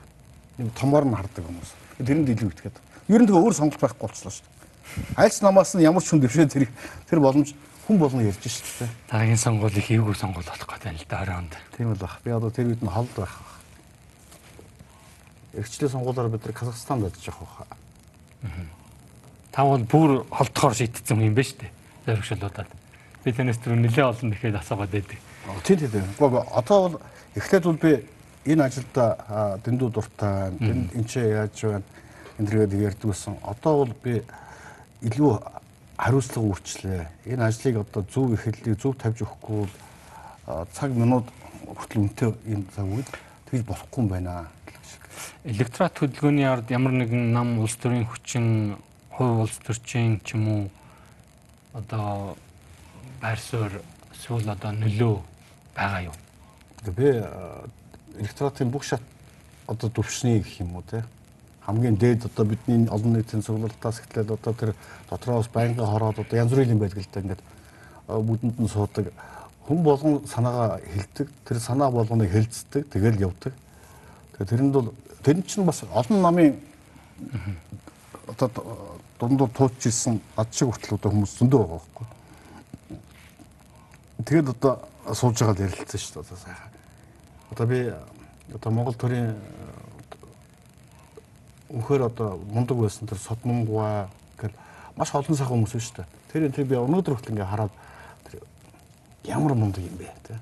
Нэг томоор нь хардаг хүмүүс. Тэрэнд илүү итгээд. Ер нь тэгээ өөр сонголт байхгүй болчихлоо шүү дээ. Альц намаас нь ямар ч хүн дэвшээ тэр тэр боломж хүн болгон ярьж шүү дээ. Дараагийн сонгуулийг хийвгүй сонгуул болох гэдэг юм л да оройнд. Тийм л баг. Би одоо тэр үед нь холд байх. Эрхчлээ сонгуулиар бид нар Казахстанд ажиллаж явах байх. Та бол бүр холдохоор шийдсэн юм байна шүү дээ. Зоригшлуудаад би танаас түр нэлээ олон нэхэд асуугаад байдаг. Тийм тийм. Одоо бол эхлээд бол би энэ ажилда дэндүү дуртай, энэ ч яаж байна энэ төргээд ярьдаг байсан. Одоо бол би илүү хариуцлага үрчлээ. Энэ ажлыг одоо зөв эхлэлийг зөв тавьж өгөхгүй бол цаг минут хүртэл үнэтэй энэ цаг үед тэгж болохгүй юм байна. Электорат хөдөлгөөний ард ямар нэгэн нам улс төрийн хүчин, хувь улс төрчин ч юм уу одоо байр суурь эсвэл одоо нөлөө байгаа юу? Би электоратын бүх шат одоо төвшний гэх юм уу те? Хамгийн дээд одоо бидний олон нийтийн цуглуултаас эхлээд одоо тэр дотроос байнгын хороод одоо янз бүрийн юм байдаг л да ингээд бүдэнд нь суудаг. Хүн болгон санаагаа хэлдэг тэр санаа болгоныг хэлцдэг тэгэл явдаг тэгээ тэрэнд бол тэр чинь бас олон намын одоо дундуур тууч ирсэн ад шиг хүртэл одоо хүмүүс зөндөө байгаа байхгүй Тэгээд одоо сууж байгаа л ярилцсан шүү дээ одоо сайхан. Одоо би одоо Монгол төрийн өнөхөр одоо мундаг байсан тэр содмонгуа гэл маш олон сайхан хүмүүс шүү дээ. Тэр энэ би өнөөдөр хүртэл ингээ хараад ямар мундаг юм бэ тэ.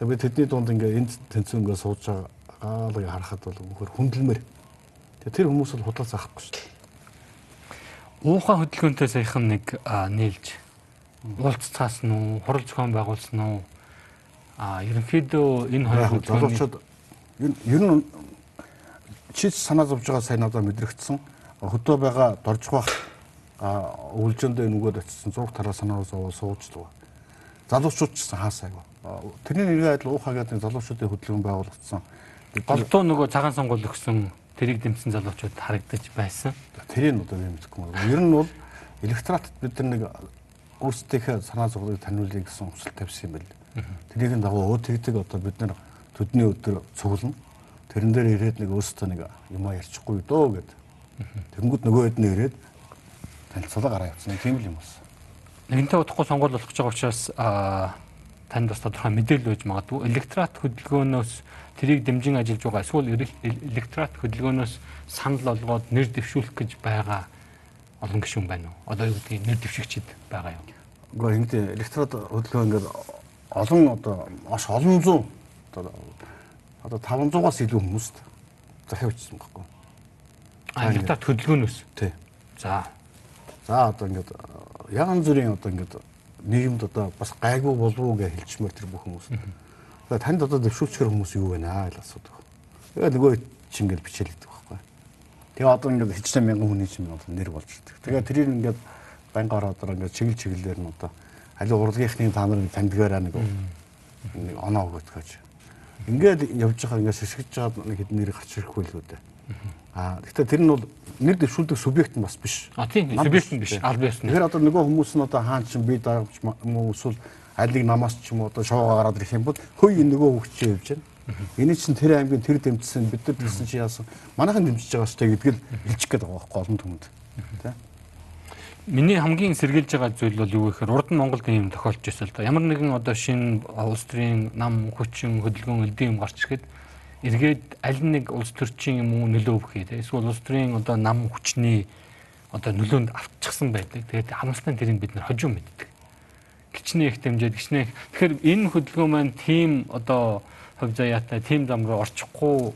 Тэгээд би тэдний дунд ингээ энд тэнцүү ингээ сууж байгаа л харахад бол өнөхөр хүндэлмэр. Тэгээд тэр хүмүүс бол худлаа заахгүй шүү дээ. Уухай хөдөлгөөнтэй саяхан нэг нийлж уулзцаасан уу, хурал зохион байгуулсан уу? А ерөнхийдөө энэ хоёр залуучууд Ер нь чи санаа зовж байгаа сайн надад мэдрэгдсэн. Хөдөө байгаа дорж бах өвлжөндөө нөгөөд очсон зураг тараа санаа зовоо сууждаг. Залуучууд ч гэсэн хаасайг. Тэрний нэрийн адил уухаа гэдэг залуучуудын хөдөлгөөн байгуулагдсан. Голдуу нөгөө цагаан сонгуул өгсөн тэрийг дэмсэн залуучууд харагдаж байсан. Тэрийг одоо юм мэдэхгүй байна. Ер нь бол электорат бид нар нэг өөрсдийнхээ санаа зовлыг таниулъя гэсэн өмсөл тавьсан юм байна. Тэрийг дагуу өө тэгдэг одоо бид нар төдний өдөр цуглана. Тэрэн дээр ирээд нэг өөрсдөө нэг юм ярьчихгүй дөө гэд. Тэнгүүд нөгөө хэд нь ирээд танилцуулга гараа явуулсан. Тийм л юм байна. Нэгэнтээ удахгүй сонгуул болох гэж байгаа учраас танд бас тодорхой мэдээлэл өгж магадгүй. Электорат хөдөлгөөнөөс тэрийг дэмжин ажиллаж байгаа эсвэл электорат хөдөлгөөнөөс санал олгоод нэр дэвшүүлэх гэж байгаа олон гишүүн байна уу? Одоо юу гэдгийг нэр дэвшигчид байгаа юу? Гэхдээ ингэдэ электорат хөдөлгөөн ингээд олон одоо маш олон зуун одоо одоо 500-аас илүү хүмүүст захиавчсан байхгүй. А электорат хөдөлгөөнөөс. Тий. За. За одоо ингээд яган зүрийн одоо ингээд нийгэмд одоо бас гайгүй болов уу гэж хэлчмээр тэр бүх хүмүүс. Тэгээ танд одоо дэвшүүлчихэр хүмүүс юу вэ наа гэж асуудаг. Тэгээ нөгөө чинь ингээд бичээлэгдэх байхгүй. Тэгээ одоо ингээд хэчнээн мянган хүний чинь одоо нэр болж ирдэг. Тэгээ тэрийг ингээд банк ороод одоо ингээд чиглэл чиглэлээр нь одоо аливаа урлагийнхны та нарыг тандгаараа нэг нэг оноо өгөх гэж. Ингээд явж байгаа ингээд шишгэж байгаа нэг нэр гарч ирэхгүй л үү дээ. Аа гэхдээ тэр нь бол нэр дэвшүүлдэг субъект нь бас биш. А тийм субъект нь биш. Аль байсан. Тэгэхээр одоо нөгөө хүмүүс нь одоо хаан чинь би дарамж юм уу эсвэл алиг намаас ч юм уу одоо шоогоо гараад ирэх юм бол хөөе нөгөө хөвчөө явж байна. Эний чинь тэр аймгийн тэр дэмжсэн бид нар гэсэн чи яасан манайхан дэмжиж байгаа дээ гэдгийг хэлчих гээд байгаа байхгүй олон түмэнд. Тэ? Миний хамгийн сэргийлж байгаа зүйл бол юу гэхээр урд нь Монголд ийм тохиолж байсан л да. Ямар нэгэн одоо шинэ улс төрийн нам хүчин хөдөлгөөн элдэн юм гарч ирэхэд эргээд аль нэг улс төрчийн юм уу нөлөө өгөхий те эсвэл улс төрийн одоо нам хүчний одоо нөлөөнд авчихсан байдаг. Тэгээд хамстай тэрийг бид нар хожуу мэддэг. Гичнээ их дэмжээд гичнээ. Тэгэхээр энэ хөдөлгөөн маань тийм одоо хувь заяатай тийм зам руу орчихгүй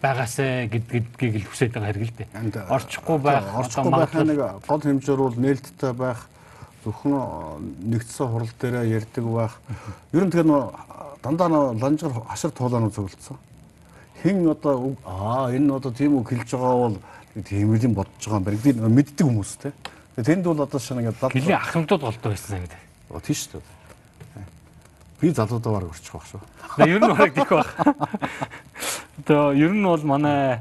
байгаасаа гэдгийг л хүсэж байгаа хэрэг л дээ. Орчихгүй байх орчихгүй байх нэг гол хэмжээр бол нээлттэй байх зөвхөн нэгдсэн хурал дээр ярьдаг байх. Ер нь тэгэхээр дандаа ланжгар хашир туулаанууд зөвлөсөн хэн одоо аа энэ одоо тийм үг хэлж байгаа бол тийм л юм бодож байгаа юм байна гэдэг мэддэг хүмүүс те. Тэнд бол одоо шинэ ингээд дад Нилийн ахмадууд голдоо байсан гэдэг. Оо тийм шүү дээ. Би залуудаа бараг өрчих баг шүү. Ер нь бараг тийх баг. Одоо ер нь бол манай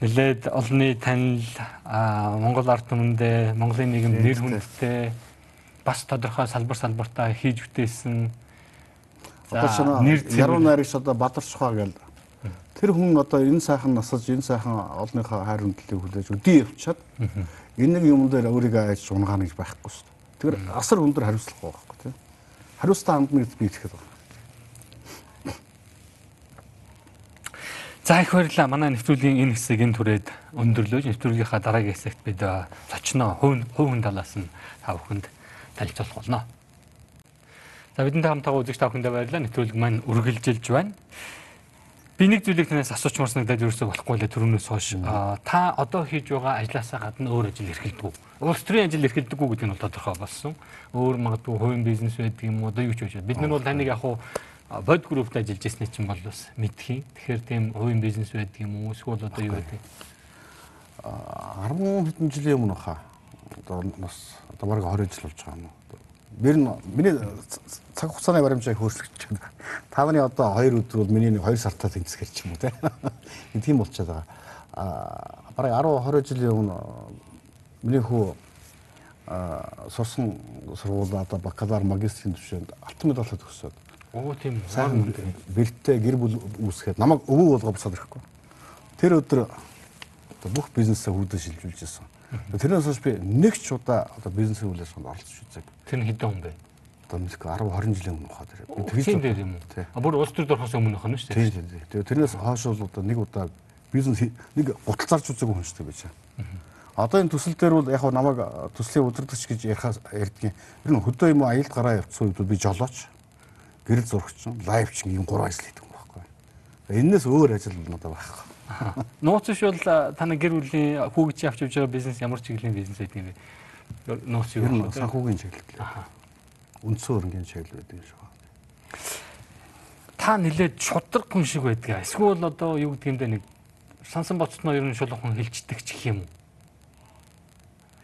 нэлээд олонний танил Монгол ард түмэндээ Монголын нийгэм нэр хүндтэй бас тодорхой салбар салбартаа хийж бүтээсэн. Одоо шинэ яруу найрагч одоо Бадар Сухаа гэл Тэр хүн одоо энэ сайхан насаж энэ сайхан олныхоо хайр хүндлийг хүлээж өдий явчаад энэ нэг юм дээр өөрийгөө айж унгаана гэж байхгүй шүү дээ. Тэгэхээр асар өндөр хариуцлага байгаа байхгүй тийм. Хариуцлага хандна гэж би итгэхэд байна. За их баярлалаа. Манай нэвтрүүлгийн энэ хэсгийг энэ түрээд өндөрлөөж нэвтрүүлгийнхаа дараагийн хэсэгт бид зочноо хувь хувийн талаас нь та бүхэнд танилцуулах болно. За бидэнтэй хамтаа үзэгч та бүхэндээ баярлалаа. Нэвтрүүлэг маань үргэлжилж байна. Би нэг зүйлийг танаас асуучмаар санагдаад ерөөсөө болохгүй лээ түрүүнээс хойш. Та одоо хийж байгаа ажлаасаа гадна өөр ажил эрхэлдэг үү? Улс төрийн ажил эрхэлдэг үү гэдэг нь бол тодорхой болсон. Өөр магадгүй хувийн бизнес байдаг юм уу? Одоо юу ч байж. Бид нар бол таныг яг хуу бод группт ажиллаж ирсний чинь бол бас мэдхий. Тэгэхээр тийм хувийн бизнес байдаг юм уу? Эсвэл одоо юу байдаг? 10 хэдэн жилийн өмнө хаа. Одоо бас одоо бараг 20 жил болж байгаа юм уу? Мэр нь миний цаг хугацааны баримжааг хөөсгөж байна. Та нарын одоо 2 өдөр бол миний 2 сартаа тэнцгэр ч юм уу те. Тийм болчиход байгаа. Аа бараг 10 20 жилийн өмнө миний хүү сурсан сургууль одоо бакалавр магистрийн түвшинд алтан медаль төгсөөд. Оо тийм сайн бэртээ гэр бүл үүсгээд намайг өвөө болгоо буцаад ирэхгүй. Тэр өдөр бүх бизнесээ хүүдэн шилжүүлж ирсэн. Тэрнээс хойш би нэг ч удаа одоо бизнесийн үйл ажиллагаанд оролцож үзег. Тэр нь хэдэн хүн бэ? Одоо мэдгүй 10 20 жилийн өмнө хаа тэр. Тэгж дээр юм уу? А бүр улс төр дөрхөөс өмнөх нь шүү дээ. Тийм тийм. Тэрнээс хойш бол одоо нэг удаа бизнес нэг гуталцаарч үзег хүн шүү дээ. Одоо энэ төсөл дээр бол яг намайг төслийн удирдагч гэж ярихаас ярьдгийн. Ер нь хөдөө юм уу аялд гараа явцсан үед би жолооч гэрэл зурагч лайвч ийм гурван ажил хийдэг юм байхгүй. Эннээс өөр ажил надад байхгүй. Нууц биш бол таны гэр бүлийн хүүгч авч явж байгаа бизнес ямар чиглэлийн бизнес байдаг юм бэ? Нууц юу вэ? Санхүүгийн чиглэл. Үндсэн хөрөнгөний чиглэл байдаг юм шиг байна. Та нилээд шудраг хүн шиг байдгаа. Эсвэл одоо юу гэдэг юм бэ нэг сансан боцноо ер нь шулуухан хилчдэг ч гэх юм уу.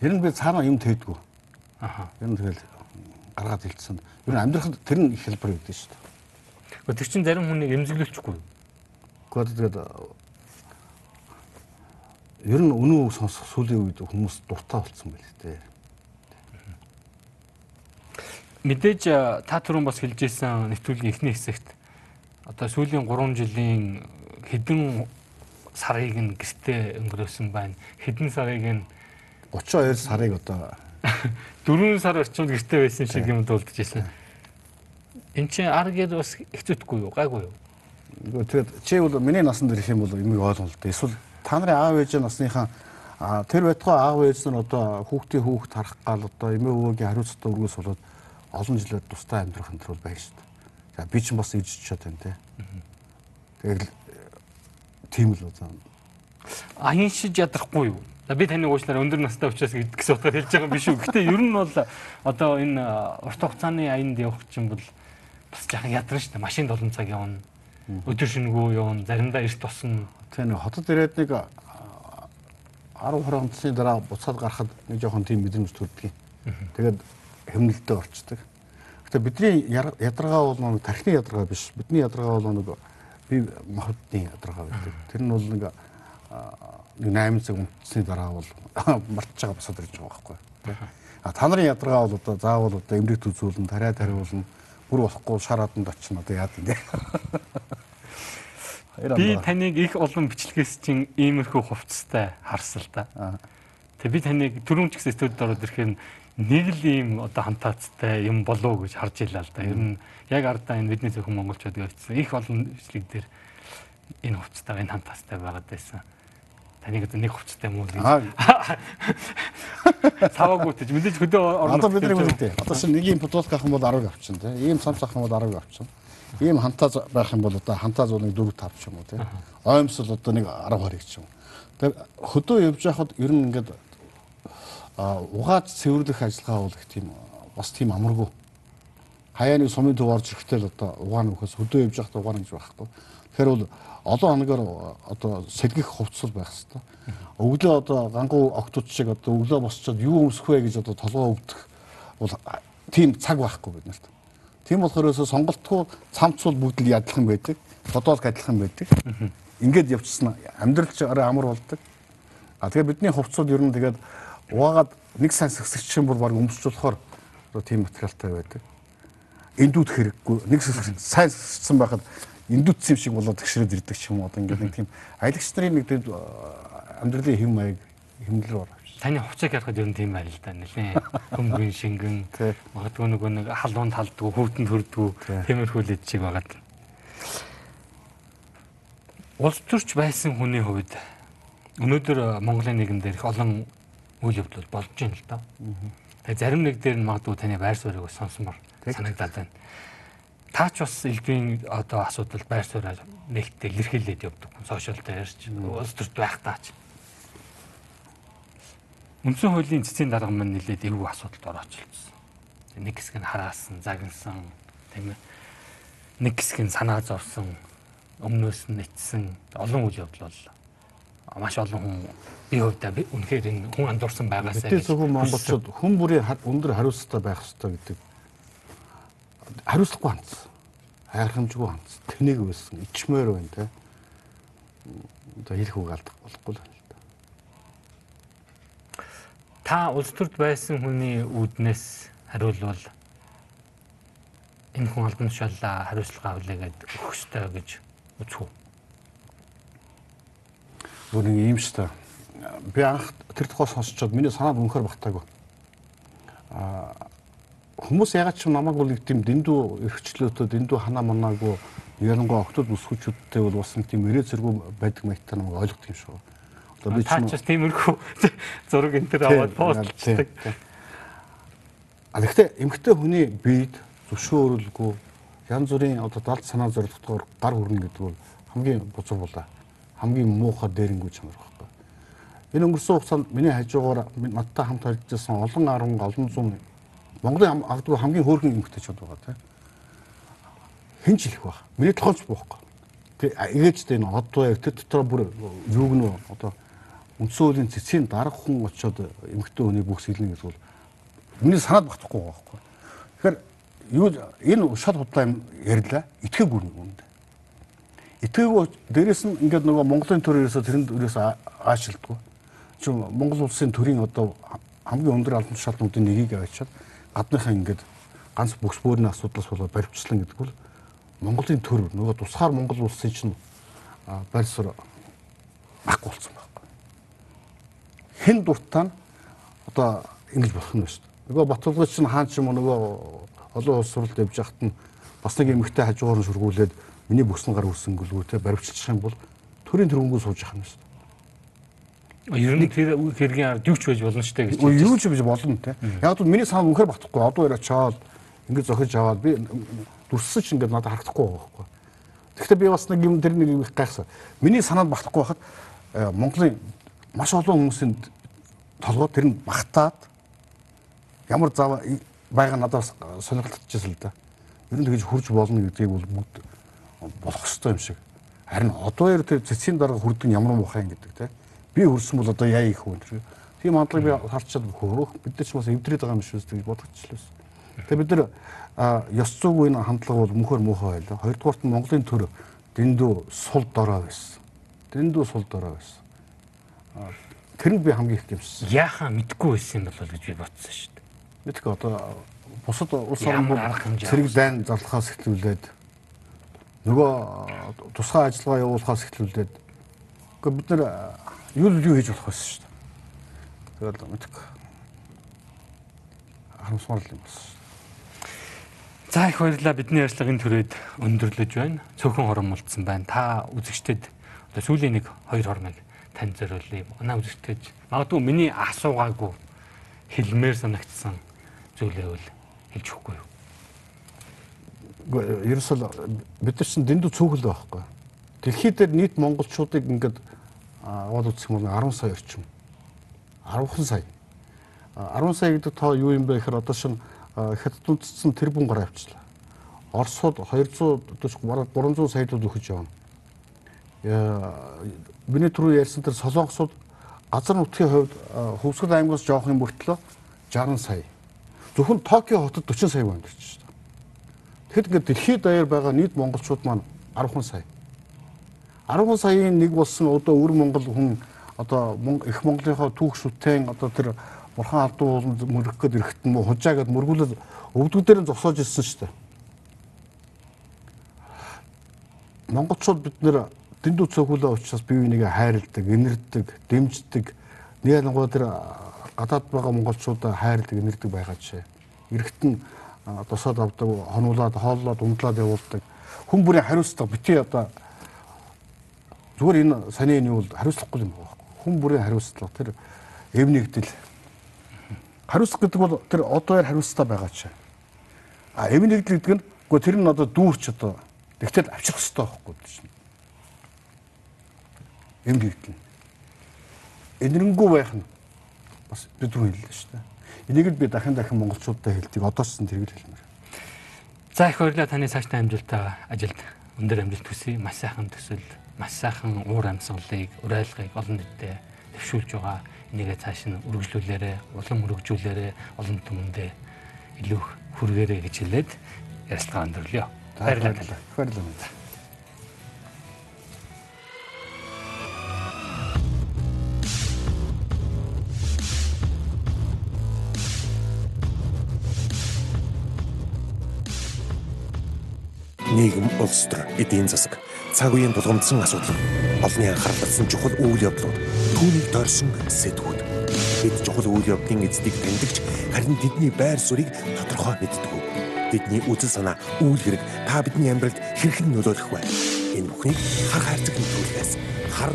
Ер нь би цаана юм тээдгүү. Аха. Ер нь тэгэл гаргаад хэлсэн. Ер нь амьдрахад тэр нь их хэлбэр өгдөө шүү дээ. Гэхдээ тэр чин зарим хүнийг эмзэглүүлчихгүй. Гэхдээ тэгээд ер нь өнөө сонсох сүүлийн үед хүмүүс дуртай болцсон байл л дээ. Мэдээж та түрүүн бас хэлж ирсэн нэвтрүүлгийн эхний хэсэгт одоо сүүлийн 3 жилийн хэдэн сарыг нь гэртээ өнгөрөөсөн байна. Хэдэн сарыг нь 32 сарыг одоо 4 сар орчимд гэртээ байсан шиг юм дуулдаж ирсэн. Энд чинь аргээд бас хэцүүтгүй юу? Гайгүй юу? Нөгөө тэгээд чи бол миний насан дээр их юм бол юмыг ойлгоно л дээ. Эсвэл та нарын аав ээж насныхаа тэр байтугай аав ээж нь одоо хүүхдийн хүүхд харах гал одоо эмээ өвөөгийн хариуцлагатай өргөөс болоод олон жилээр тустай амьдрах төр байх шүү дээ. За би ч бас ээж чад байна те. Тэгэл тийм л уу. Аян шиж ядрахгүй юу? За би таны уучлаарай өндөр настай учраас гэсэн утгаар хэлж байгаа юм биш үү. Гэтэ ер нь бол одоо энэ урт хугацааны аянд явах чинь бол бас жаахан ядарна шүү дээ. Машин долон цаг явна. Өдөр шөнөгөө явна. Заримдаа эрт тосно. Тэгээ нэг хотод ирээд нэг 10 20 цэсний дараа буцаад гарахад нэг жоохон тийм мэдрэмж төрдөг. Тэгээд хэмнэлтэд орчдөг. Гэтэ бидний ядаргаа бол нэг тархины ядаргаа биш. Бидний ядаргаа бол нэг бие махбодны ядаргаа байдаг. Тэр нь бол нэг нэг 8 цаг унтсны дараа бол мартж байгаа босоод ирж байгаа байхгүй. А та нарын ядаргаа бол одоо заавал одоо эмрэгт үзүүлэн тариа тариулна бүр болохгүй шарааданд очино одоо яад ингэ. Би таныг их олон бичлэгээс чинь иймэрхүү хувцастай харсан л да. Тэгээ би таныг түрүүн ч гэсэн студид ороод ирэхээр нэг л ийм одоо хамтаацтай юм болов гэж харж илаа л да. Ер нь яг ардаа энэ бидний зөвхөн монголчууд явчихсан. Их олон бичлэг дээр энэ хувцастай энэ хамтаацтай байгаад байсан таныг нэг хувцастай муу гэж. Саваагүй гэж мэдээж хөдөө орно. Одоо бидний үнэтэй. Одоо шинэ нэг юм футболк авах юм бол 10 авчин тий. Ийм самс авах юм бол 10 авчин. Ийм хантаа байх юм бол одоо хантаа зууныг 4 5 ч юм уу тий. Оймсол одоо нэг 10 20 ч юм. Тэгээ хөдөө явж байхад ер нь ингээд угааж цэвэрлэх ажиллагаа бол их тийм бас тийм амаргүй. Хаяаны сумын төв орж ирэхдээ л одоо угаана өгөхөөс хөдөө явж байхад угаана гэж байхгүй. Тэгэхээр бол олон хоногор одоо сэлгэх хувцас байх хэвээр. Өглөө одоо гангуу октод шиг одоо өглөө босчоод юу өмсөх вэ гэж одоо толгоо өвдөх бол тийм цаг байхгүй биднэрт. Тийм болохоор өсө сонголтгүй цамцуул бүгд л адилхан байдаг. Бодоолк адилхан байдаг. Ингээд явчихсан амьдрал ч арай амар болдог. А тэгээ бидний хувцсууд ер нь тэгээд угаагаад нэг сан сэсгчэн бүр баг өмсч болохоор тийм материалтай байдаг. Эндүүд хэрэггүй. Нэг сайн сэсгсэн байхад индүтс юм шиг болоод тэгшрээд ирдэг ч юм уу. Одоо ингээд нэг тийм аялагч нарын нэг тийм амьдралын хэм маяг хэмнэлээр орж. Таны хувцас ярихад ер нь тийм байл л да. Нэлээ хөмгөн шингэн магадгүй нөгөө нэг халуун талдгүй хөвдөнд хөрдгүү тиймэрхүү л чиг байгаад. Улс төрч байсан хүний хувьд өнөөдөр Монголын нийгэм дээр их олон үйл явдал болж байна л да. Тэгээ зарим нэг дээр нь магадгүй таны байр суурийг сонсомор санагдаад байна Та ч бас элбийн одоо асуудал байр сууриа нэгтээ илэрхийлээд явдаг сошиал дээр ч улс төрт байх таач. Үндсэн хуулийн цэцгийн дарга маань нэлээд эвгүй асуудалд ороочлсон. Нэг хэсэг нь хараасан, загнасан тийм ээ. Нэг хэсэг нь санаа зовсон, өмнөөс нь нэцсэн олон үйл явдал бол маш олон хүн би хувьдаа үнэхээр энэ хүн андуурсан байгаасаа гэж. Зөвхөн монголчууд хүн бүрийн өндөр хариуцлагатай байх хэрэгтэй гэдэг хариуцлагагүй хандсан. Хайрхамжгүй хандсан. Тэнийг өссөн. Ичмээр байна те. Одоо хэлэх үг алдах болохгүй л байна л да. Та улс төрд байсан хүний үүднээс хариулвал энэ хүн албан тушаалаа хариуцлага авлаагээд өгөх ёстой гэж үзэх үү? Нэг юм шүү дээ. Би анх тэр тухай сонсчод миний санаад үнэхээр багтаагүй. Аа хүмүүс ягаад ч намайг бол тийм дэндүү эрхчлөөтэй дэндүү ханаа манаагүй ялангуяа октод өсгөчүүдтэй бол бас тийм ирээ зэрэг байдаг маягтай намайг ойлгох юм шиг. Одоо би ч тиймэрхүү зураг энэ төр аваад постлцдаг. А гэхдээ эмгтэй хүний биед зөвшөөрөлгүй янз бүрийн одоо далд санаа зорилготойгоор гар хүрнэ гэдэг бол хамгийн бузар булаа. Хамгийн муухай дээрэнгүй чанар байхгүй. Энэ өнгөрсөн хугацаанд миний хажуугаар надтай хамт ажилласан олон 10 олон зуун Монголын агдгүй хамгийн хөөрхөн эмэгтэйчүүд байгаа тийм. хэн ч хэлэх баг. Миний толгойч буухгүй. Тэг ээжтэй энэ од баяр тэр дотор бүр юуг нь одоо үндсэн хуулийн цэцгийн дарга хүн очиод эмэгтэй хүний бүх сэлнэ гэсэн бол миний санаад багтахгүй байгаа байхгүй. Тэгэхээр юу энэ шат худлаа юм ярьлаа. Итгээггүй юм. Итгээгөө дээрэс нь ингээд нөгөө Монголын төр ерөөсө тэрэнд ерөөсө аашилдгүй. Чи Монгол улсын төрийн одоо хамгийн өндөр албан тушаалтнуудын нэгийг авчиад гадныхаа ингээд ганц бүс бөөрийн асуудлаас болоод баримтчлан гэдэг бол Монголын төр нөгөө тусгаар Монгол улсын чинь суурь баггүй болсон байхгүй. Хэн дуртаа нь одоо ингэж болох нь шүү дээ. Нөгөө Батулгын чинь хаан ч юм уу нөгөө олон улс сурлд явж хахад нь бас нэг эмэгтэй хажуугаар нь шүргүүлээд миний бүсн гар үсэнгөлгүй те баримтчих юм бол төрийн төрөнгөө сууж явах юм шүү дээ. Ер нь тэр хэргийн ард юу ч байж болно дээ гэж. Юу ч байж болно те. Яг л миний санаа үнэхээр батхгүй. Одоо яриа чаал ингэж зохиж аваад би дүрссэн ч ингээд надад харагдахгүй байгаа байхгүй. Тэгэхдээ би бас нэг юм тэр нэг их гайхсан. Миний санаанд багтахгүй байхад э, Монголын маш олон хүмүүсийн толгой тэр нь багтаад ямар зав байгаа надад сонирхолтойжсэн л да. Ер нь тэгж хурж болно гэдгийг бол бүгд болох ёстой юм шиг. Харин одоо яг тэр цэцгийн дарга хүрдэг ямар муухай юм гэдэг те. Би хөрсөн бол одоо яа их хүн тэр. Тийм хандлага би харчаад хөөх бид нар ч бас эвдрээд байгаа юм шүү гэж бодогчлээ. Тэгээ бид нар ёс зүйн энэ хандлага бол мөнхөр муухай байлаа. Хоёрдугаарт нь Монголын төр дэндүү сул дорой байсан. Дэндүү сул дорой байсан. Тэр нь би хамгийн их гэмшсэн. Яахаа мэдгүй байсан юм бол гэж би бодсон шүү дээ. Мэдгүй одоо бусад улс орн зэрэг дайн зарлахаас эхлүүлээд нөгөө тусгай ажиллагаа явуулахаас эхлүүлээд үгүй бид нар юу юу хийж болох байсан шүү дээ. Тэгэл мэдгүй. Харамсмар юм байна. За их баярлалаа бидний ярилцлагын түрээд өндөрлөж байна. Цөөхөн хорон мулцсан байна. Та үзэгчдэд одоо сүүлийн нэг хоёр хормыг тань зориулъя. Манай үзэгчдэж магадгүй миний асуугаагүй хэлмээр санагдсан зүйлээ үл хэлж өгөхгүй юу? Ерөөсөл бид нар чинь дэндүү цөөхөл байхгүй. Дэлхий дээр нийт монголчуудыг ингээд аваад үзэх юм бол 10 сая орчим. 10 сая. 10 сая гэдэг тоо юу юм бэ гэхээр одоо шин хятад үндэстэн тэрбум гараа авчлаа. Оросууд 240 бараг 300 саяууд өгч явна. Миний түрүү ярьсан тэр солонгосууд газар нутгийн хувьд хөвсгөл аймагаас жоох юм мөртлөө 60 сая. Зөвхөн Токио хотод 40 сая байна гэж байна. Тэгэхэд ингээд дэлхийд даяар байгаа нийт монголчууд маань 10 сая. 10 саяын нэг болсон одоо өр монгол хүн одоо их Монголынхоо түүх шүтэн одоо тэр бурхан алдуу ууланд мөрөх гээд ирэхэд нь хужаа гээд мөргүүлээд өвдгүүдээр нь зогсоож ирсэн шүү дээ. Монголчууд бид нэр дэндүү цөөхөлөө учраас бие бинийгээ хайрладаг, инэрдэг, дэмждэг. Нэг ялангуяа тэр гадаад байгаа монголчуудаа хайрладаг, инэрдэг байгаа жишээ. Ирэхэд нь тусаад авдаг, хонуулаад, хооллоод, ундлаад явуулдаг. Хүн бүрийн хариуцлага бити одоо зүгээр энэ саний энэ бол хариуцлагагүй юм байна. Хүн бүрийн хариуцлага тэр эв нэгдэл Хариуцлага гэдэг бол тэр одоор хариуцлага байгаа ч. А эв нэгдэл гэдэг нь үгүй тэр нь одоо дүүрч одоо тэгтэл авчих хэрэгтэй байхгүй чинь. Эм нэгдэл. Энэрэнгүй байх нь бас бид рүү хэллээ шүү дээ. Энийг л би дахин дахин монголчуудад хэлдэг. Одоос нь тэргэл хэлмээр. За их баярлалаа таны цаашдаа амжилттай ажилд өндөр амжилт хүсье. Маш сайхан төсөл, маш сайхан уур амьсгалыг, урайлгыг олон нийтэд төвшүүлж байгаа энийгээ цааш нь үргэлжлүүлээрэ, улам үргэлжлүүлээрэ, олон түмэндээ илүү хүргээрэй гэж хэлээд ярилцлага өндөрлөё. Баярлалаа. Баярлалаа. нийгэм улс төр эдийн засаг цаг үеийн тулгамдсан асуудал олонний анхаарал татсан чухал үйл явдлууд түүнийг дорсон сэдвүүд бид чухал үйл явдлын эздийг таньдагч харин тэдний байр суурийг тодорхой мэддэг. Бидний үзэл санаа үйл хэрэг та бидний амьдралд хэрхэн нөлөөлөх вэ? Энэ бүхнийг хар хайрцаг нөлөөлөхөөс хар